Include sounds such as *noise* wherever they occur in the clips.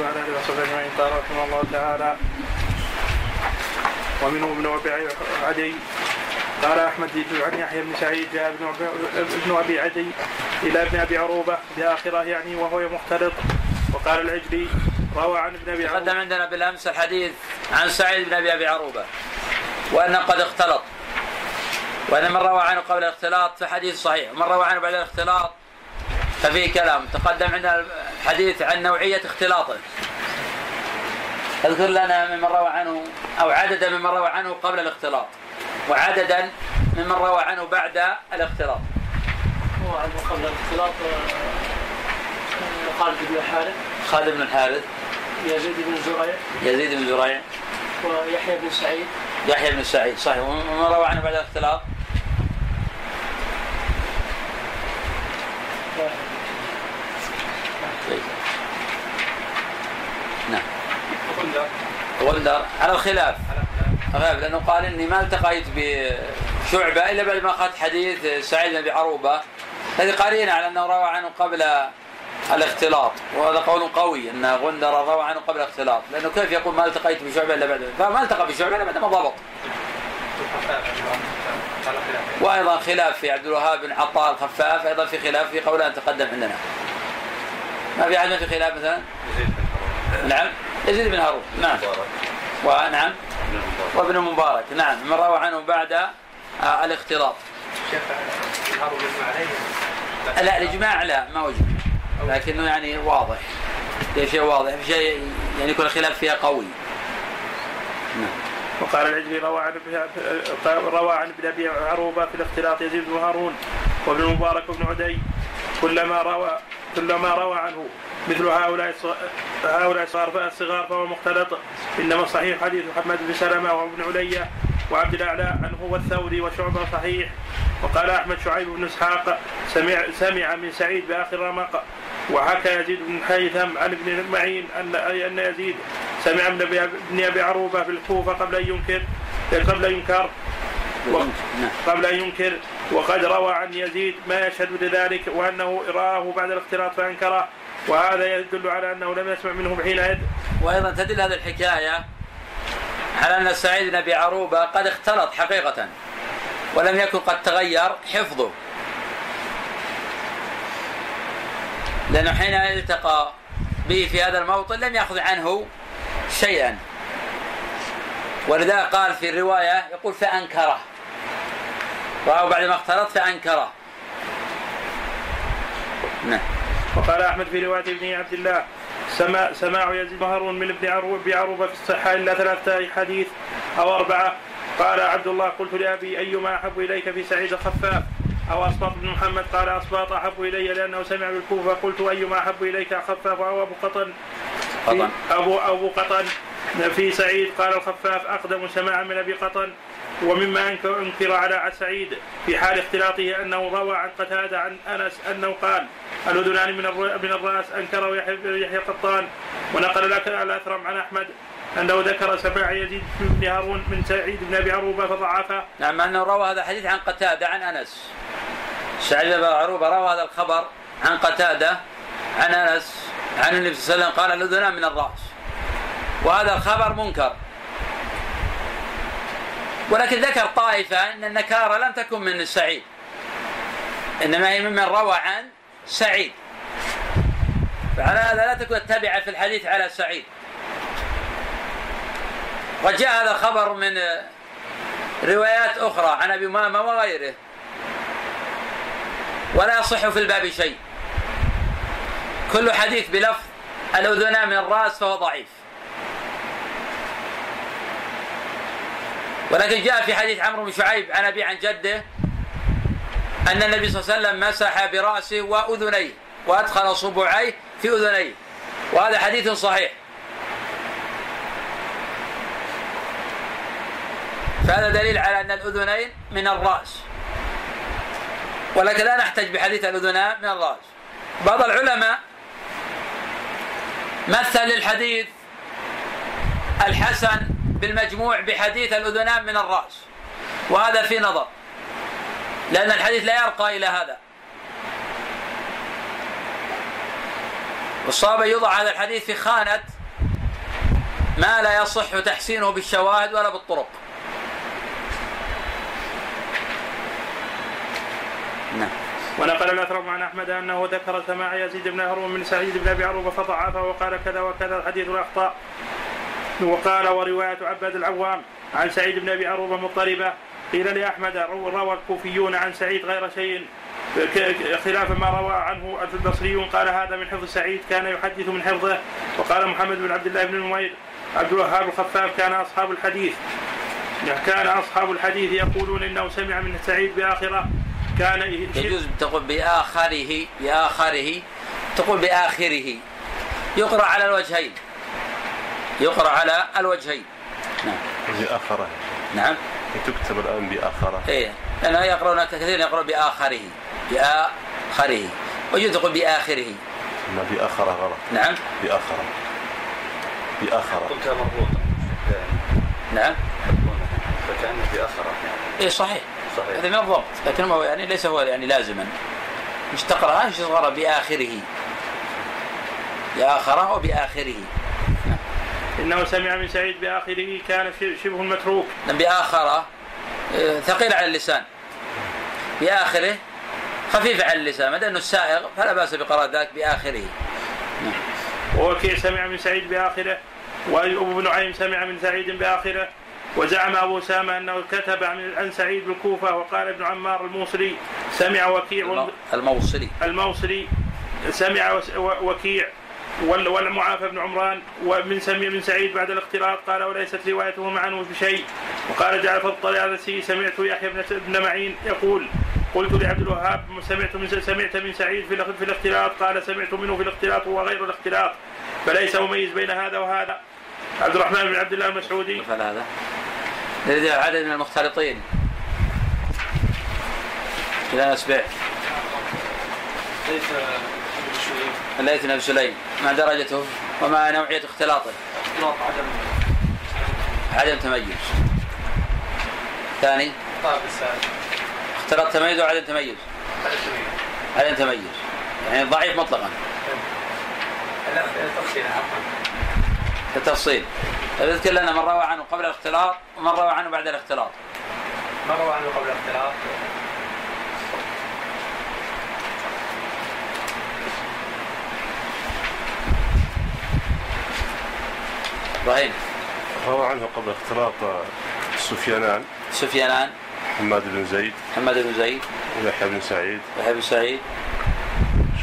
وعلى وصحبه رحمه الله تعالى ومنهم ابن أبي عدي قال أحمد عن يحيى بن سعيد جاء ابن ابي عدي إلى ابن أبي عروبة بآخره يعني وهو مختلط وقال العجلي روى عن ابن أبي تقدم عروبه عندنا بالأمس الحديث عن سعيد بن أبي أبي عروبة وانه قد اختلط وأن من روى عنه قبل الاختلاط فحديث صحيح ومن روى عنه بعد الاختلاط ففيه كلام. تقدم عندنا الحديث عن نوعية اختلاطه اذكر لنا ممن روى عنه أو عددا ممن روى عنه قبل الاختلاط وعددا ممن روى عنه بعد الاختلاط. هو عنده قبل الاختلاط آه، خالد بن حارث خالد بن الحارث. يزيد بن زريع. يزيد بن زريع. ويحيى بن سعيد. يحيى بن سعيد صحيح. ومن روى عنه بعد الاختلاط طيب. نعم غندر على الخلاف. غاب لأنه قال إني ما التقيت بشعبة إلا بعد ما أخذت حديث سعيد بن أبي عروبة هذه قرينه على أنه روى عنه قبل الاختلاط وهذا قول قوي إن غندر روى عنه قبل الاختلاط لأنه كيف يقول ما التقيت بشعبة إلا بعد؟ فما التقى بشعبة إلا بعد ما ضبط. وأيضا خلاف في عبد الوهاب بن عطاء الخفاف أيضا في خلاف في قولان تقدم عندنا. ما في أحد في خلاف مثلا؟ نعم. يزيد بن هارون. نعم. ونعم وابن مبارك. نعم. من روى عنه بعد آه، الاختلاط. لا الإجماع لا ما وجد لكنه يعني واضح. في شيء واضح في شيء يعني يكون الخلاف فيها قوي. نعم. وقال العجلي روى عن روى عن ابن أبي عروبة في الاختلاط يزيد بن هارون وابن المبارك وابن عدي. كلما روى كلما روى عنه مثل هؤلاء هؤلاء الصغار الصغار فهو مختلط. إنما الصحيح حديث محمد بن سلمة وابن علية وعبد الأعلى عنه والثوري وشعبة صحيح. وقال أحمد شعيب بن إسحاق سمع سمع من سعيد بآخر رمق. وحكى يزيد بن حيثم عن ابن معين ان أن يزيد سمع من ابن أبي عروبة في الكوفة قبل أن ينكر قبل أن ينكر نعم. قبل أن ينكر وقد روى عن يزيد ما يشهد لذلك وأنه راه بعد الاختلاط فأنكره وهذا يدل على أنه لم يسمع منه حينئذ وأيضا تدل هذه الحكاية على أن سعيد بن أبي عروبة قد اختلط حقيقة ولم يكن قد تغير حفظه. لأنه حين التقى به في هذا الموطن لم يأخذ عنه شيئا. ولذا قال في الرواية يقول فأنكره. راه بعد ما اختلط فأنكره. نعم. وقال أحمد في رواية ابن عبد الله سماع سماع يزيد هارون من ابن بعروبه في الصحه إلا ثلاثة حديث أو أربعة. قال عبد الله قلت لأبي أيما أحب إليك في سعيد الخفاف؟ أو أسباط بن محمد؟ قال أسباط أحب إلي لأنه سمع بالكوفة. قلت أيما أحب إليك خفاف أو أبو قطن؟ قطن. ابو أبو قطن في سعيد. قال الخفاف أقدم سماعا من أبي قطن. ومما انكر على سعيد في حال اختلاطه أنه روى عن قتادة عن أنس أنه قال الأذنان من من الرأس أنكره يحيى قطان. ونقل الاثرم عن أحمد أنه ذكر سماع يزيد بن هارون من سعيد بن أبي عروبة فضعفه. نعم أنه روى هذا الحديث عن قتادة عن أنس. سعيد بن عروبة روى هذا الخبر عن قتادة عن أنس عن النبي صلى الله عليه وسلم قال الأذنان من الرأس. وهذا الخبر منكر. ولكن ذكر طائفة إن النكارة لم تكن من سعيد. إنما هي ممن روى عن سعيد. فعلى هذا لا تكون التبعه في الحديث على سعيد. وجاء هذا الخبر من روايات أخرى عن أبي أمامة وغيره. ولا يصح في الباب شيء. كل حديث بلفظ الأذنان من الرأس فهو ضعيف. ولكن جاء في حديث عمرو بن شعيب عن أبي عن جده أن النبي صلى الله عليه وسلم مسح برأسه وأذنيه وأدخل صبعيه في أذنيه وهذا حديث صحيح. فهذا دليل على أن الأذنين من الرأس. ولكن لا نحتج بحديث الأذنان من الرأس. بعض العلماء مثل للحديث الحسن بالمجموع بحديث الأذنان من الرأس. وهذا في نظر. لأن الحديث لا يرقى إلى هذا. والصواب يوضع هذا الحديث في خانة ما لا يصح تحسينه بالشواهد ولا بالطرق. نعم. ونقل الاثرم عن أحمد أنه ذكر سماع يزيد بن هارون من سعيد بن أبي عروبة فضعفه وقال كذا وكذا الحديث الأخطاء. وقال ورواية عباد العوام عن سعيد بن أبي عروبة مضطربة. قيل لأحمد روى الكوفيون عن سعيد غير شيء خلاف ما روى عنه البصريون. قال هذا من حفظ سعيد كان يحدث من حفظه. وقال محمد بن عبد الله بن نمير عبد الوهاب الخفاف كان أصحاب الحديث. كان أصحاب الحديث يقولون إنه سمع من سعيد بآخره. كان يجوز تقول بآخره بآخره تقول بآخره. يقرأ على الوجهين. يقرأ على الوجهين. نعم. بآخره نعم. تكتب الآن بآخره إيه. لأنه يقرؤون كثير يقرأ بآخره. بآخره. ويجوز تقول بآخره. ما بآخره غلط. نعم. بآخره. بآخره. قلتها مربوطة. نعم. فكأنه بآخره. إيه صحيح. صحيح. هذا من الضبط. لكن هو يعني ليس هو يعني لازما. مش تقرأ مش تقرأ بآخره. بآخره وبآخره. إنه سمع من سعيد بآخره كان شبه متروك. بآخره آه، ثقيل على اللسان. بآخره خفيف على اللسان ما أنه السائغ فلا بأس بقراءة ذلك بآخره. نعم. ووكيع سمع من سعيد بآخره وأبو نعيم سمع من سعيد بآخره وزعم أبو سامة أنه كتب عن سعيد بالكوفة وقال ابن عمار الموصلي سمع وكيع الموصلي. الموصلي سمع وكيع والمعافى بن عمران ومن سمي من سعيد بعد الاختلاط قال وليست روايته عنه بشيء وقال جعفر الطيالسي سمعت يحيى بن معين يقول قلت لعبد الوهاب سمعت من سمعت من سعيد في في الاختلاط. قال سمعت منه في الاختلاط وغير الاختلاط. فليس مميز بين هذا وهذا. عبد الرحمن بن عبد الله المسعودي. هذا. يريد عدد من المختلطين. إذا أسبع الليث بن سليم ما درجته وما نوعية اختلاطه. عدم عدم تميز. ثاني. طيب اختلاط تميز وعدم تميز. عدم تميز. يعني ضعيف مطلقا. لا تفصيل التفصيل اذكر لنا من روى عنه قبل الاختلاط ومن روى عنه بعد الاختلاط. من روى عنه قبل الاختلاط؟ إبراهيم. روى عنه قبل اختلاط سفيانان. سفيانان. حماد بن زيد. حماد بن زيد. ويحيى بن سعيد. يحيى بن سعيد.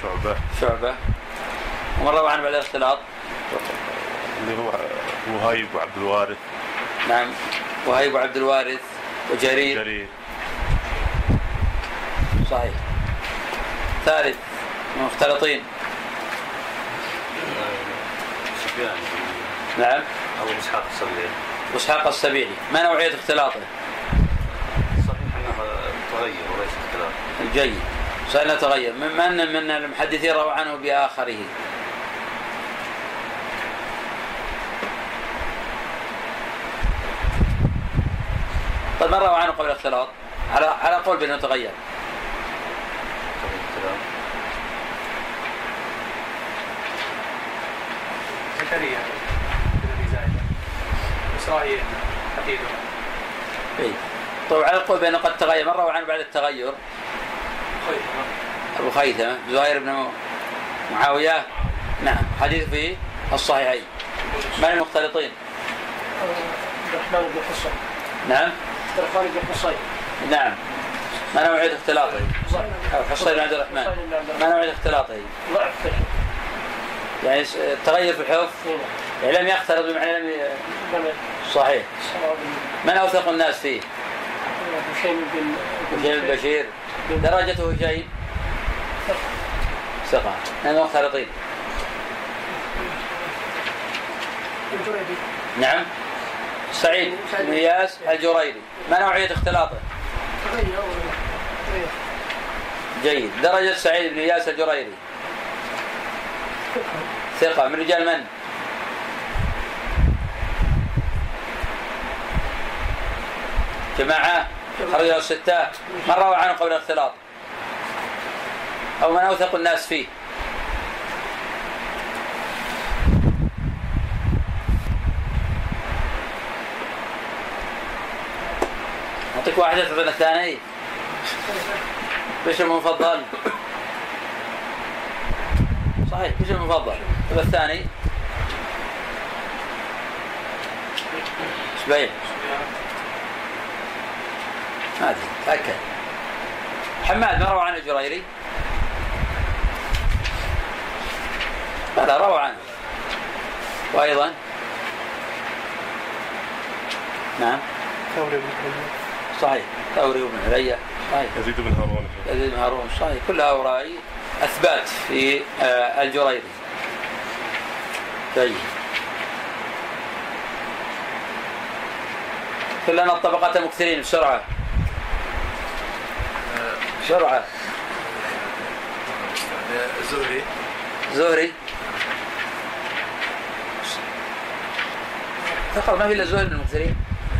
شعبة. شعبة. ومن روى عنه بعد الاختلاط؟ اللي هو وهيب وعبد الوارث. نعم. وهيب وعبد الوارث. وجرير. جرير. صحيح. ثالث. مختلطين سفيان. نعم. أبو إسحاق السبيعي واسحاق السبيعي ما نوعية اختلاطه؟ صحيح أنه تغير وليس اختلاط. جيد. سألنا تغير. من من من المحدثين روى عنه بآخره. طيب من روى عنه قبل الاختلاط؟ على على قول بأنه تغير. حفيدنا إي. طيب على قول بأنه قد تغير من روى عنه بعد التغير. أبو خيثمة. زهير بن معاوية. نعم. حديث في الصحيحين. من المختلطين؟ عبد الرحمن بن حصين. نعم. عبد الرحمن بن حصين. نعم. ما نوعية اختلاطه؟ أو حصين بن عبد الرحمن. ما نوعية اختلاطه؟ ضعف. يعني التغير في الحفظ يعني لم يختلط بمعنى لم. صحيح. من أوثق الناس فيه؟ هشيم بن هشيم بن بشير. درجته هشيم ثقة. من المختلطين نعم. سعيد بن إياس الجريري ما نوعية اختلاطه؟ جيد. درجة سعيد بن إياس الجريري ثقة. من رجال من؟ جماعة خرجوا الستة من روى عنه قبل الاختلاط. أو من أوثق الناس فيه. أعطيك واحدة تعطينا الثاني. إيش المفضل؟ صحيح إيش المفضل؟ طيب الثاني. شبيه ادري تاكد حماد ما روى عن الجريري بلى روى عنه. وأيضا؟ نعم. ثوري بن. صحيح. ثوري وابن عليا صحيح. يزيد بن هارون. يزيد بن هارون صحيح. كل هؤلاء أثبات في آه، الجريري. طيب. كلنا الطبقات المكثرين بسرعة. بسرعة. زهري. زهري. فقط ما في إلا زهري من المكثرين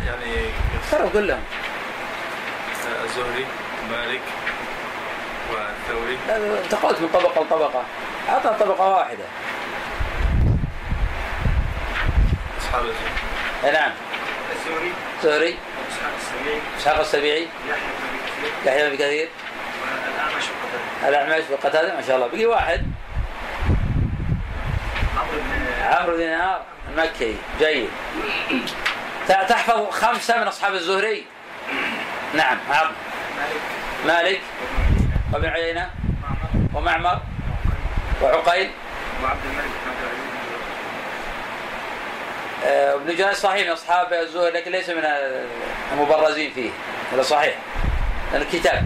يعني ترى كلهم. الزهري مالك والثوري. لا، انتقلت من طبقة لطبقه أعطنا طبقة واحدة. أصحاب الزهري. نعم. الزهري زهري. واسحاق السبيعي اسحاق السبيعي يحيى بن كثير. يحيى بن كثير. الاعمش وقتاده ما شاء الله. بقي واحد. عمرو بن عمرو دينار المكي. جيد. تحفظ خمسة من أصحاب الزهري. نعم عظم مالك. وابن معمر ومعمر. وعقيل. وعقيل وعبد الملك. آه، ابن جريج صحيح من أصحاب الزهري لكن ليس من المبرزين فيه. هذا صحيح. لأن الكتاب.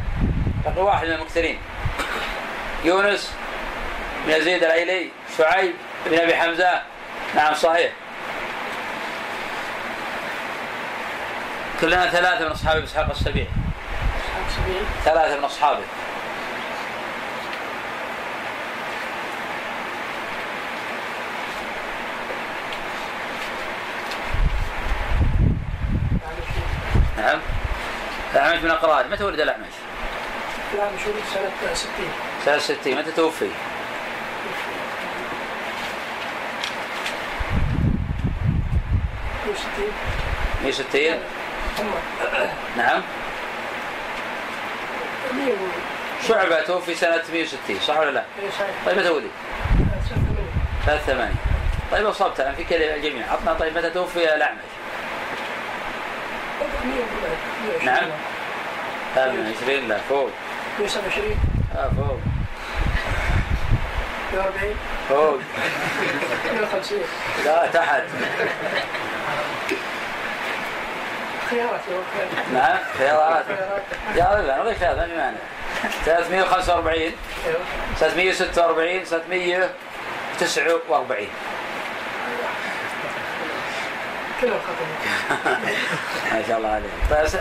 بقي واحد من المكثرين. يونس بن يزيد الايلي شعيب بن أبي حمزة. نعم صحيح. كلنا ثلاثة من أصحاب إسحاق السبيعي. ثلاثة من أصحابه. نعم. الأعمش من أقران متى ولد الأعمش؟ مش ولد سنة 60 سنة 60 متى توفي؟ وستين. 160 هم. نعم. مية ولد شعبة توفي؟ سنة 160 صح ولا لا؟ إيه صحيح. طيب متى ولد؟ سنة ثمانية. ثلاث ثمانية. طيب أصبت أنا في كذا الجميع. عطنا طيب متى توفي الأعمش؟ مية ولد 120 نعم. 28 لا فوق. 127 آه فوق. 140 فوق. 150 لا تحت. خيارات. نعم خيارات. يا رجل أنا غير خيارات ما مانع 345 أيوه. 346 349 كلهم خطأ *laughs* ما شاء الله عليك. طيب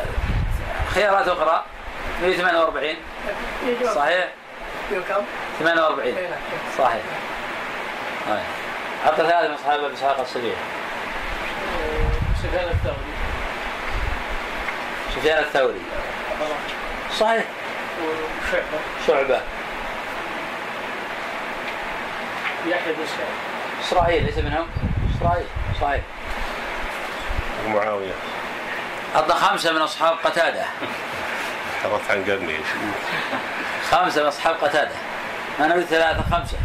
خيارات أخرى. 148 يجوز. صحيح؟ كم؟ 48 اي نعم. صحيح. طيب. حط ثلاثة من اصحاب ابي اسحاق السبيعي سفيان الثوري. سفيان الثوري. صحيح. وشعبة. شعبة. يحيى بن سعيد. إسرائيل ليس منهم؟ إسرائيل. صحيح. ومعاوية حط خمسة من أصحاب قتادة. حرت عن قرني. خمسة من اصحاب قتادة ما نريد ثلاثة خمسة.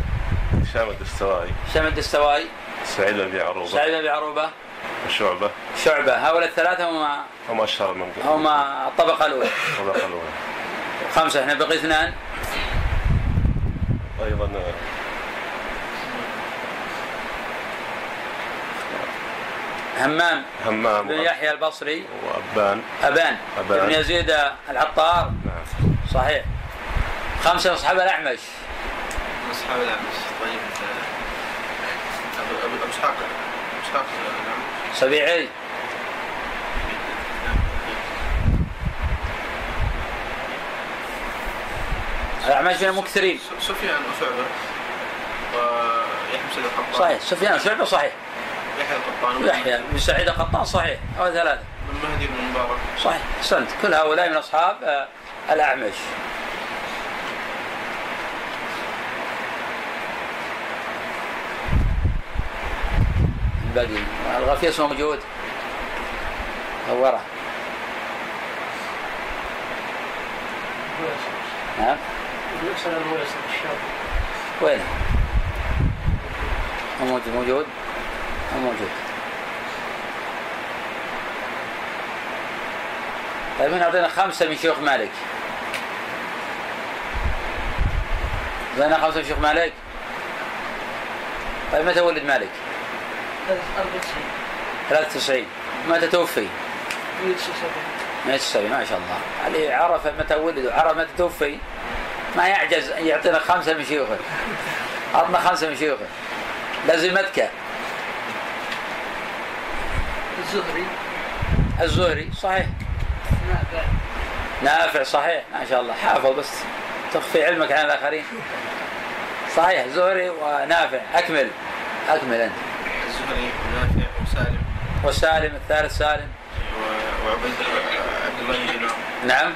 هشام الدستوائي. شمد الدستوائي. سعيد بن عروبة. سعيد بن عروبة. وشعبة شعبة. هؤلاء الثلاثة هم هم أشهر من هم الطبقة الأولى. الطبقة الأولى. خمسة. إحنا بقي اثنان. أيضا همام همام بن يحيى البصري. وابان أبان. أبان. بن يزيد العطار. نعم. صحيح. خمسة أصحاب الأعمش. أصحاب الأعمش. طيب آه، ابو ابو أبو إسحاق. أبو إسحاق الأعمش. سبيعي الأعمش من المكثرين. سفيان وشعبة. ويحيى بن صحيح. سفيان وشعبة صحيح. يحيى القطان. يحيى بن سعيد القطان صحيح. أو ثلاثة. بن مهدي بن مبارك. صحيح. أحسنت. كل هؤلاء من أصحاب آه، الأعمش. الباقي الغفيص موجود دوره نعم وين؟ مو موجود موجود؟ مو موجود طيب هنا اعطينا خمسة من شيوخ مالك اعطينا خمسة من شيوخ مالك طيب متى ولد مالك؟ 93 متى توفي؟ 170 ما شاء الله علي عرف متى ولد وعرف متى توفي ما يعجز ان يعطينا خمسه من شيوخه اعطنا خمسه من شيوخه لازمتك الزهري. الزهري صحيح. نافع. نافع صحيح. ما شاء الله. حافظ بس. تخفي علمك عن الآخرين. صحيح. زهري ونافع. أكمل. أكمل أنت. الزهري ونافع وسالم. وسالم الثالث سالم. و- وعبيد عبد الله بن دينار. نعم.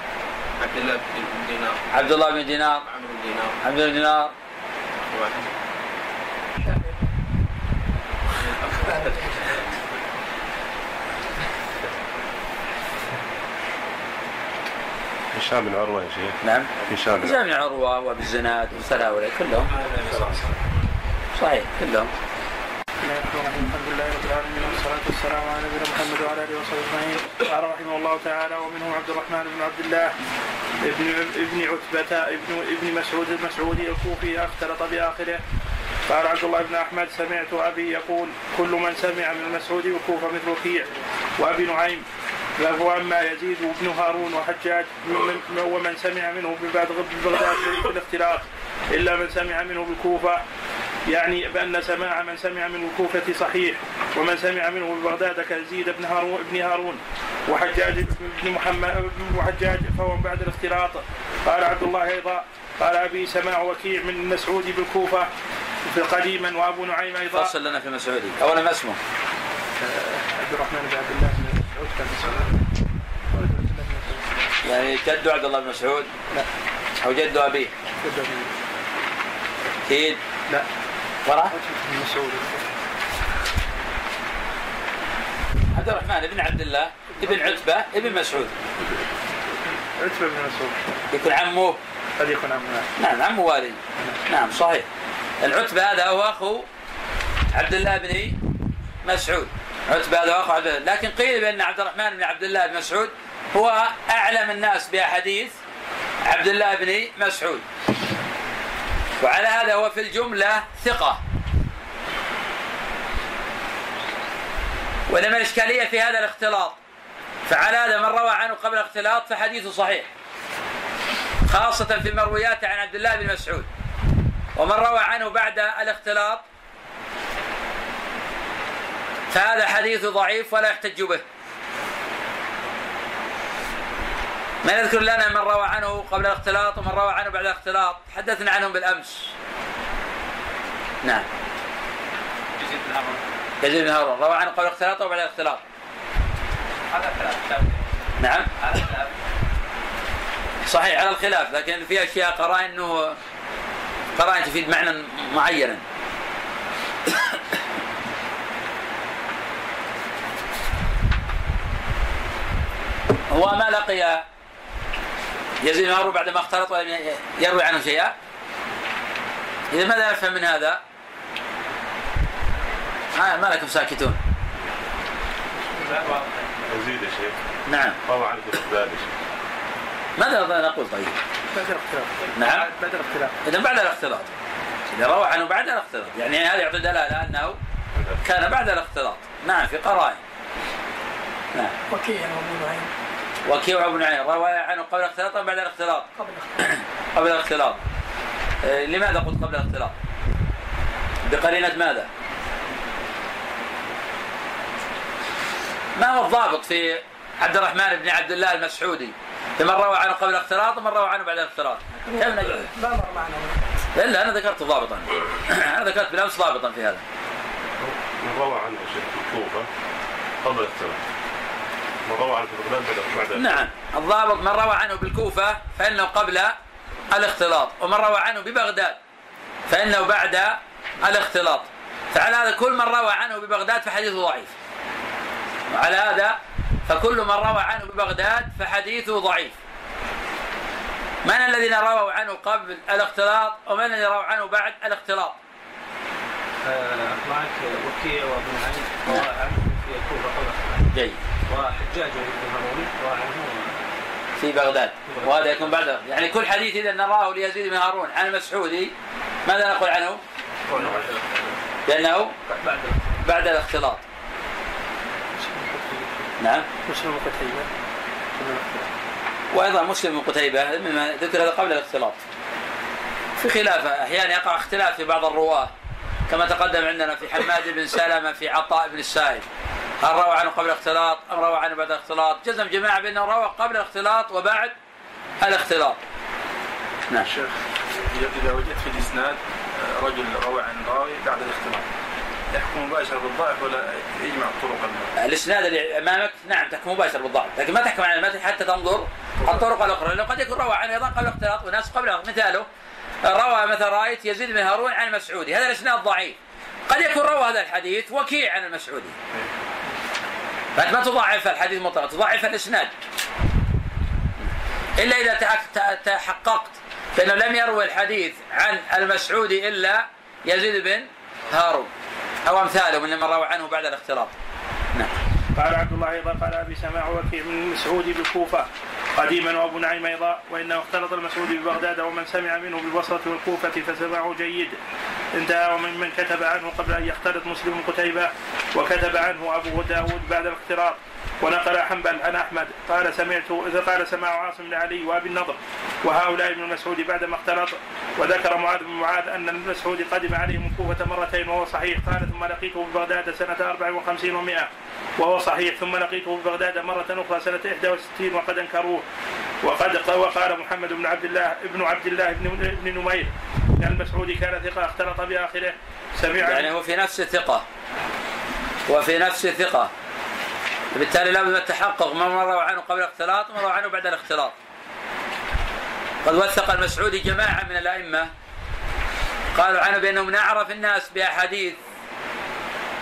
عبد الله بن دينار. عبد الله بن دينار. عمرو بن دينار. عبد الله بن دينار. هشام بن عروة يا شيخ. نعم. هشام بن هشام بن عروة وابي الزناد هؤلاء كلهم. صحيح كلهم. بسم الله الرحمن الرحيم الحمد لله رب العالمين والصلاة والسلام على نبينا محمد وعلى آله وصحبه أجمعين قال رحمه الله تعالى ومنهم عبد الرحمن بن عبد الله ابن ابن عتبة ابن ابن مسعود المسعودي الكوفي اختلط بآخره قال عبد الله بن أحمد سمعت أبي يقول كل من سمع من المسعودي والكوفة مثل وكيع وأبي نعيم له أما يزيد بن هارون وحجاج من- ومن سمع منه ببغداد ببغداد بالاختلاط إلا من سمع منه بالكوفة يعني بأن سماع من سمع من الكوفة صحيح ومن سمع منه ببغداد كيزيد بن هارون بن هارون وحجاج بن محمد وحجاج فهو بعد الاختلاط. قال عبد الله أيضا قال أبي سماع وكيع من المسعود بالكوفة في قديما وأبو نعيم أيضا. فصل لنا في مسعودي اولا ما اسمه؟ عبد الرحمن بن عبد الله. يعني جده عبد الله بن مسعود؟ لا. أو جده ابيه أكيد لا. وراه بن مسعود. عبد الرحمن بن عبد الله ابن عتبة ابن مسعود. عتبة بن مسعود. يكون عمه؟ قد يكون عمنا نعم عمه والد نعم صحيح. العتبة هذا هو أخو عبد الله بن مسعود. عتبة هذا الله لكن قيل بأن عبد الرحمن بن عبد الله بن مسعود هو أعلم الناس بأحاديث عبد الله بن مسعود. وعلى هذا هو في الجملة ثقة. وإنما الإشكالية في هذا الاختلاط. فعلى هذا من روى عنه قبل الاختلاط فحديثه صحيح. خاصة في المرويات عن عبد الله بن مسعود. ومن روى عنه بعد الاختلاط فهذا حديث ضعيف ولا يحتج به. ما يذكر لنا من روى عنه قبل الاختلاط ومن روى عنه بعد الاختلاط. حدثنا عنهم بالأمس. نعم. يزيد بن هارون. يزيد بن هارون. روى عنه قبل الاختلاط وبعد الاختلاط. هذا خلاف نعم. خلاف صحيح على الخلاف لكن في أشياء قرائن إنه قرائن تفيد معنى معينا. هو ما لقي يزيد بن هارون بعد ما اختلط ولم يروي عنه شيئا. إذا ماذا نفهم من هذا؟ آه ما لكم ساكتون. لا واضح يزيد يا شيخ. نعم. شيخ. ماذا نقول طيب؟ بعد الاختلاف نعم. بعد الاختلاف اذا بعد الاختلاط. إذا روى عنه بعد الاختلاط. يعني هذا يعطي دلالة أنه كان بعد الاختلاط. نعم في قرائن. نعم. وكيع وابو نعيم وكيع ابن عين روى عنه قبل الاختلاط بعد الاختلاط؟ قبل الاختلاط. آه، لماذا قلت قبل الاختلاط؟ بقرينة ماذا؟ ما هو الضابط في عبد الرحمن بن عبد الله المسعودي؟ لمن روى عنه قبل الاختلاط ومن روى عنه بعد الاختلاط. كيف نجد؟ ما مر معنا. إلا أنا ذكرت ضابطا. *clears throat* أنا ذكرت بالامس ضابطا في هذا. من روى عنه شيخ في الكوفة قبل الاختلاف من روى عنه بغداد بعد نعم. الضابط من روى عنه بالكوفة فإنه قبل الاختلاط ومن روى عنه ببغداد فإنه بعد الاختلاط. فعلى هذا كل من روى عنه ببغداد فحديثه ضعيف. وعلى هذا فكل من روى عنه ببغداد فحديثه ضعيف. من الذين رووا عنه قبل الاختلاط ومن الذين رووا عنه بعد الاختلاط؟ معك وكيع وابن عين روى عنه في الكوفة وحجاج عنه في بغداد. وهذا يكون بعد. يعني كل حديث إذا نراه ليزيد بن هارون. عن المسعودي ماذا نقول عنه؟ لأنه بعد. بعد الاختلاط. نعم. مسلم وقتيبة وأيضا مسلم بن قتيبة مما ذكر هذا قبل الاختلاط. في خلاف أحيانا يقع اختلاف في بعض الرواة. كما تقدم عندنا في حماد بن سلمة في عطاء بن السائب. هل روى عنه قبل الاختلاط؟ أم روى عنه بعد الاختلاط؟ جزم جماعة بأنه روى قبل الاختلاط وبعد الاختلاط. نعم. شيخ اذا وجدت في الإسناد آه، رجل روى عن راوي بعد الاختلاط يحكم مباشرة بالضعف ولا يجمع الطرق؟ الإسناد اللي أمامك نعم تحكم مباشر بالضبط لكن ما تحكم على المتن حتى تنظر الطرق الأخرى. لأنه قد يكون روى عنه أيضا قبل الاختلاط وناس قبل مثاله روى مثلا رأيت يزيد بن هارون عن المسعودي هذا الإسناد ضعيف. قد يكون روى هذا الحديث وكيع عن المسعودي فانت ما تضعف الحديث مطلقا تضعف الإسناد. إلا إذا تحقق- تحققت بأنه لم يروي الحديث عن المسعودي إلا يزيد بن هارون. أو أمثاله من من روى عنه بعد الاختلاط. نعم. قال عبد الله أيضا قال أبي سماع وكيع من المسعود بالكوفه قديما وابو نعيم أيضا وإنه اختلط المسعود ببغداد ومن سمع منه بالبصرة والكوفة فسمعه جيد. انتهى ومن من كتب عنه قبل أن يختلط مسلم قتيبة وكتب عنه أبو داود بعد الاختلاط. ونقل حنبل عن أحمد قال سمعت قال سماع عاصم بن علي وأبي النضر وهؤلاء ابن المسعود بعدما اختلط وذكر معاذ بن معاذ أن المسعود قدم عليهم الكوفه مرتين وهو صحيح قال ثم لقيته ببغداد سنة 54 و100 وهو صحيح ثم لقيته ببغداد مرة أخرى سنة 61 وقد أنكروه وقد وقال محمد بن عبد الله ابن عبد الله بن بن نمير أن المسعودي كان ثقة اختلط بآخره سمع يعني هو في نفس الثقة وفي نفس الثقة بالتالي لابد من التحقق من روى عنه قبل الاختلاط ومن روى عنه بعد الاختلاط. قد وثق المسعودي جماعة من الأئمة قالوا عنه بأنه من أعرف الناس بأحاديث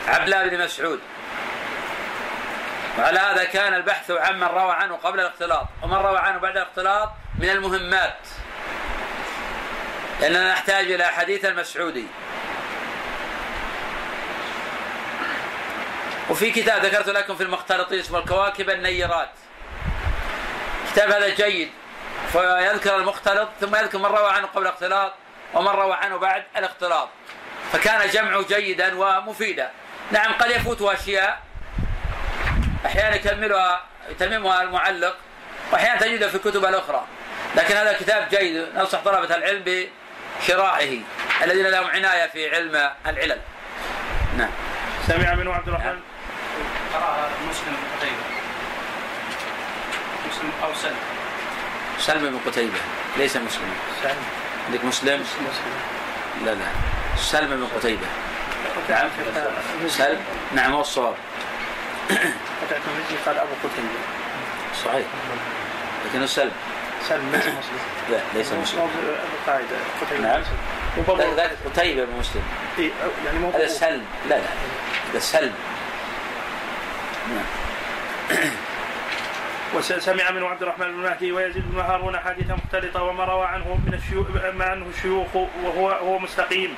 عبد الله بن مسعود. وعلى هذا كان البحث عن من روى عنه قبل الاختلاط ومن روى عنه بعد الاختلاط من المهمات. لأننا نحتاج إلى حديث المسعودي. وفي كتاب ذكرت لكم في المختلطين اسمه الكواكب النيرات. كتاب هذا جيد. فيذكر المختلط ثم يذكر من روى عنه قبل الاختلاط ومن روى عنه بعد الاختلاط. فكان جمعه جيدا ومفيدا. نعم قد يفوت أشياء. أحيانا يكملها يتممها المعلق. وأحيانا تجدها في الكتب الأخرى. لكن هذا كتاب جيد. ننصح طلبة العلم بشرائه الذين لهم عناية في علم العلل. نعم. سمع منه عبد الرحمن. قرأ مسلم بن قتيبة. مسلم أو سلم. سلم بن قتيبة. ليس مسلم. سلم. عندك مسلم؟ مسلم. لا لا. سلم بن قتيبة. نعم سلم؟ نعم هو الصواب. المزي قال أبو قتيبة. صحيح. لكنه سلم سلم ليس مسلم. لا ليس مسلم. القاعدة قتيبة. نعم. ذاك قتيبة. بن مسلم. إيه، يعني هذا سلم. لا لا. هذا سلم. *clears throat* وسمع منه عبد الرحمن بن مهدي ويزيد بن هارون حادثة مختلطة وما روى عنه من الشيوخ ما عنه الشيوخ وهو هو مستقيم.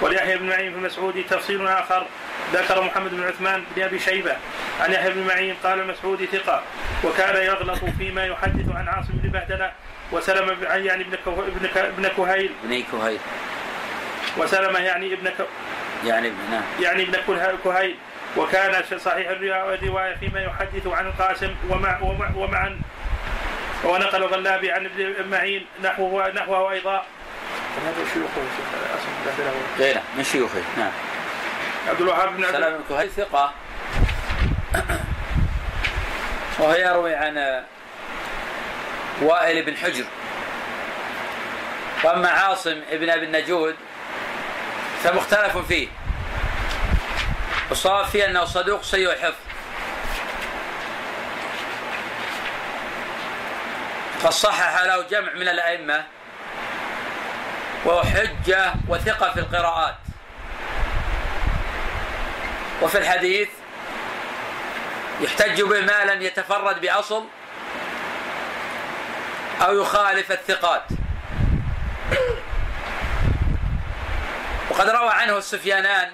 وليحيى بن معين في المسعودي تفصيل آخر. ذكر محمد بن عثمان بن أبي شيبة. عن يحيى بن معين قال المسعودي ثقة وكان يغلط فيما يحدث عن عاصم بن بهدلة وسلم يعني ابن ابن ك- ابن كهيل. بني كهيل. وسلمة يعني ابن ك- يعني نعم. يعني ابن كه- كهيل. وكان صحيح الرواية فيما يحدث عن القاسم ومع ومع ومعا ونقل الغلابي عن ابن معين نحوه نحوه أيضا. هذا شيوخه غيره من شيوخه. نعم. عبد الوهاب بن عبد سلام بن كهيل ثقة. وهو يروي عن وائل بن حجر. وأما عاصم ابن أبي النجود فمختلف فيه. الصواب فيه أنه صدوق سيء الحفظ قد صحح له جمع من الأئمة وهو حجة وثقة في القراءات. وفي الحديث يحتج به ما لم يتفرد بأصل أو يخالف الثقات. وقد روى عنه السفيانان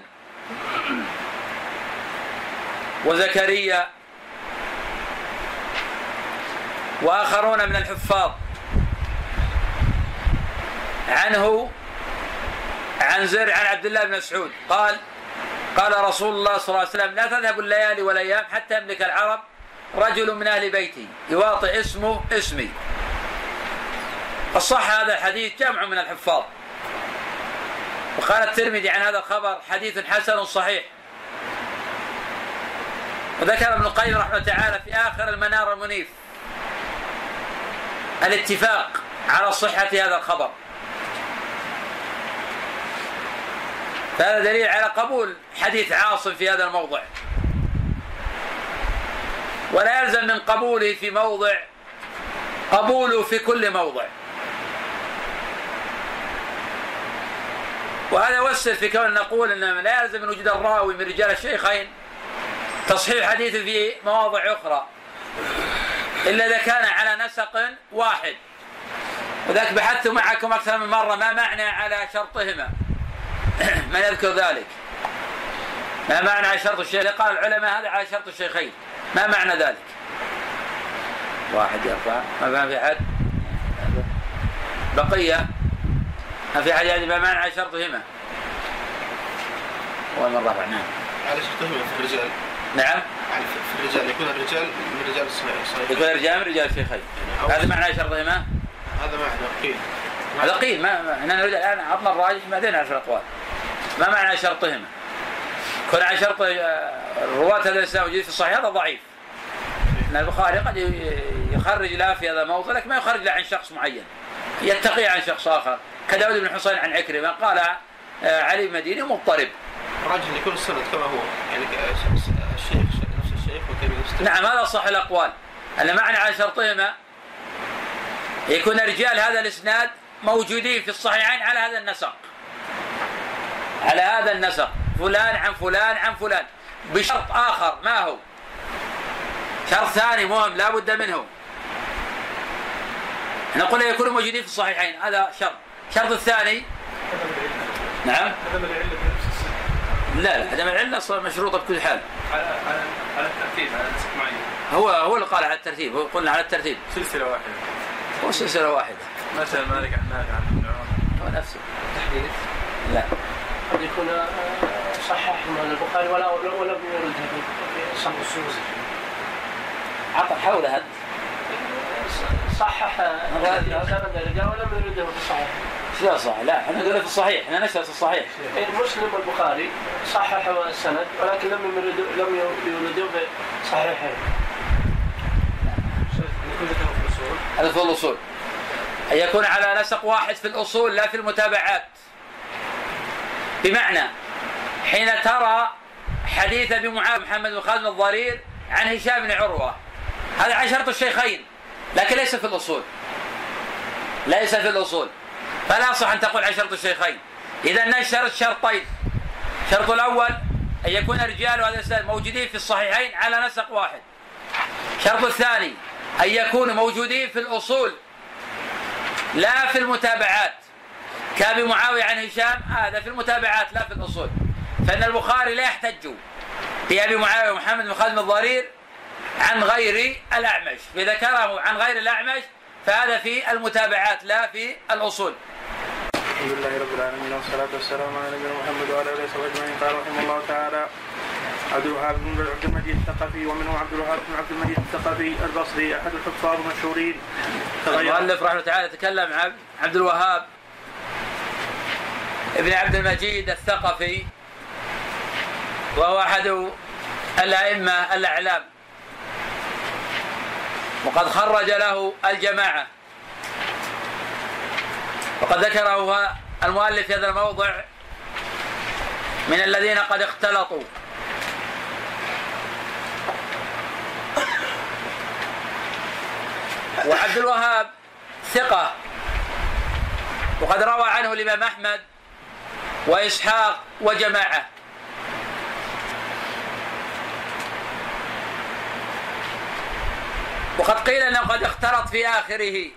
وزكريا وآخرون من الحفاظ عنه عن زر عن عبد الله بن مسعود. قال قال رسول الله صلى الله عليه وسلم لا تذهب الليالي والأيام حتى يملك العرب رجل من أهل بيتي يواطئ اسمه اسمي. الصح هذا الحديث جمع من الحفاظ. وقال الترمذي عن هذا الخبر حديث حسن صحيح. وذكر ابن القيم رحمه الله تعالى في آخر المنار المنيف الاتفاق على صحة هذا الخبر. فهذا دليل على قبول حديث عاصم في هذا الموضع. ولا يلزم من قبوله في موضع قبوله في كل موضع. وهذا يوسر في كون نقول ان لا يلزم من وجود الراوي من رجال الشيخين تصحيح حديثه في مواضع أخرى. إلا إذا كان على نسق واحد. وذاك بحثت معكم أكثر من مرة ما معنى على شرطهما. *clears throat* من يذكر ذلك؟ ما معنى على شرط الشيخ؟ قال العلماء هذا على شرط الشيخين. ما معنى ذلك؟ واحد يرفع ما في أحد؟ بقية. ما في أحد يعني ما معنى على شرطهما؟ أول مرة رفع نعم. على شرطهما في الرجال. نعم. يعني في الرجال يكون الرجال من رجال الصحيح يكون رجال من رجال الشيخين. هذا معنى شرطهما هذا معنى قيل هذا قيل ما إحنا نريد الآن عطنا الراجح بعدين نعرف الاقوال ما معنى شرطهما كون على شرط آه، رواة هذا الاسلام في الصحيح هذا ضعيف. ان البخاري قد يخرج له في هذا الموضع لكن ما يخرج له عن شخص معين. يتقي عن شخص آخر. كداود بن حسين عن عكرمة قال آه، علي المديني مضطرب. الراجح إن يكون السند كما هو يعني ك- الشيخ نفس الشيخ وكبير المستوى نعم هذا صح الأقوال. ان معنى على شرطهما. يكون رجال هذا الإسناد موجودين في الصحيحين على هذا النسق. على هذا النسق. فلان عن فلان عن فلان. بشرط آخر ما هو؟ شرط ثاني مهم لا بد منه. نقول يكونوا موجودين في الصحيحين هذا شرط. الشرط الثاني؟ نعم. عدم السنة لا لا عدم العلة أصلاً مشروطة بكل حال. على على على الترتيب على نسق معين. هو هو اللي قال على الترتيب هو قلنا على الترتيب. سلسلة واحدة. هو سلسلة واحدة. مثلا مالك عن نافع عن ابن عمر هو نفسه. تحديث؟ لا. قد يكون آه، صحح من البخاري ولا ولم يرد في صحيح. السوزي عطى حولها صحح سند الرجال ولم يرده في الصحيح لا صح لا إحنا نقول في الصحيح إحنا نشرح الصحيح. إيه، مسلم والبخاري صحح السند ولكن لم يردوا لم بصحيحين. ذكره في الأصول؟ هذا في الأصول. ان يكون على نسق واحد في الأصول لا في المتابعات. بمعنى حين ترى حديث أبي معاويه محمد بن خالد الضرير عن هشام بن عروة. هذا عن شرط الشيخين لكن ليس في الأصول. ليس في الأصول. فلا صح أن تقول عن شرط الشيخين اذا نشرت شرطين. الشرط الأول أن يكون الرجال وهذا الاسناد موجودين في الصحيحين على نسق واحد. الشرط الثاني أن يكونوا موجودين في الأصول لا في المتابعات. كابي معاوية عن هشام هذا في المتابعات لا في الأصول. فإن البخاري لا يحتج بأبي معاوية ومحمد بن خالد الضرير عن غير الأعمش. فذكره عن غير الأعمش فهذا في المتابعات لا في الأصول. الحمد لله رب العالمين والصلاة والسلام على نبينا محمد وعلى آله وصحبه أجمعين. قال رحمه الله تعالى عبد الوهاب بن عبد المجيد الثقفي ومنه عبد الوهاب بن عبد المجيد الثقفي البصري أحد الحفاظ المشهورين. المؤلف رحمه الله تعالى تكلم عن عبد الوهاب ابن عبد المجيد الثقفي وهو أحد الأئمة الأعلام. وقد خرج له الجماعة. وقد ذكره المؤلف في هذا الموضع من الذين قد اختلطوا. وعبد الوهاب ثقة. وقد روى عنه الإمام أحمد وإسحاق وجماعة. وقد قيل أنه قد اختلط في آخره.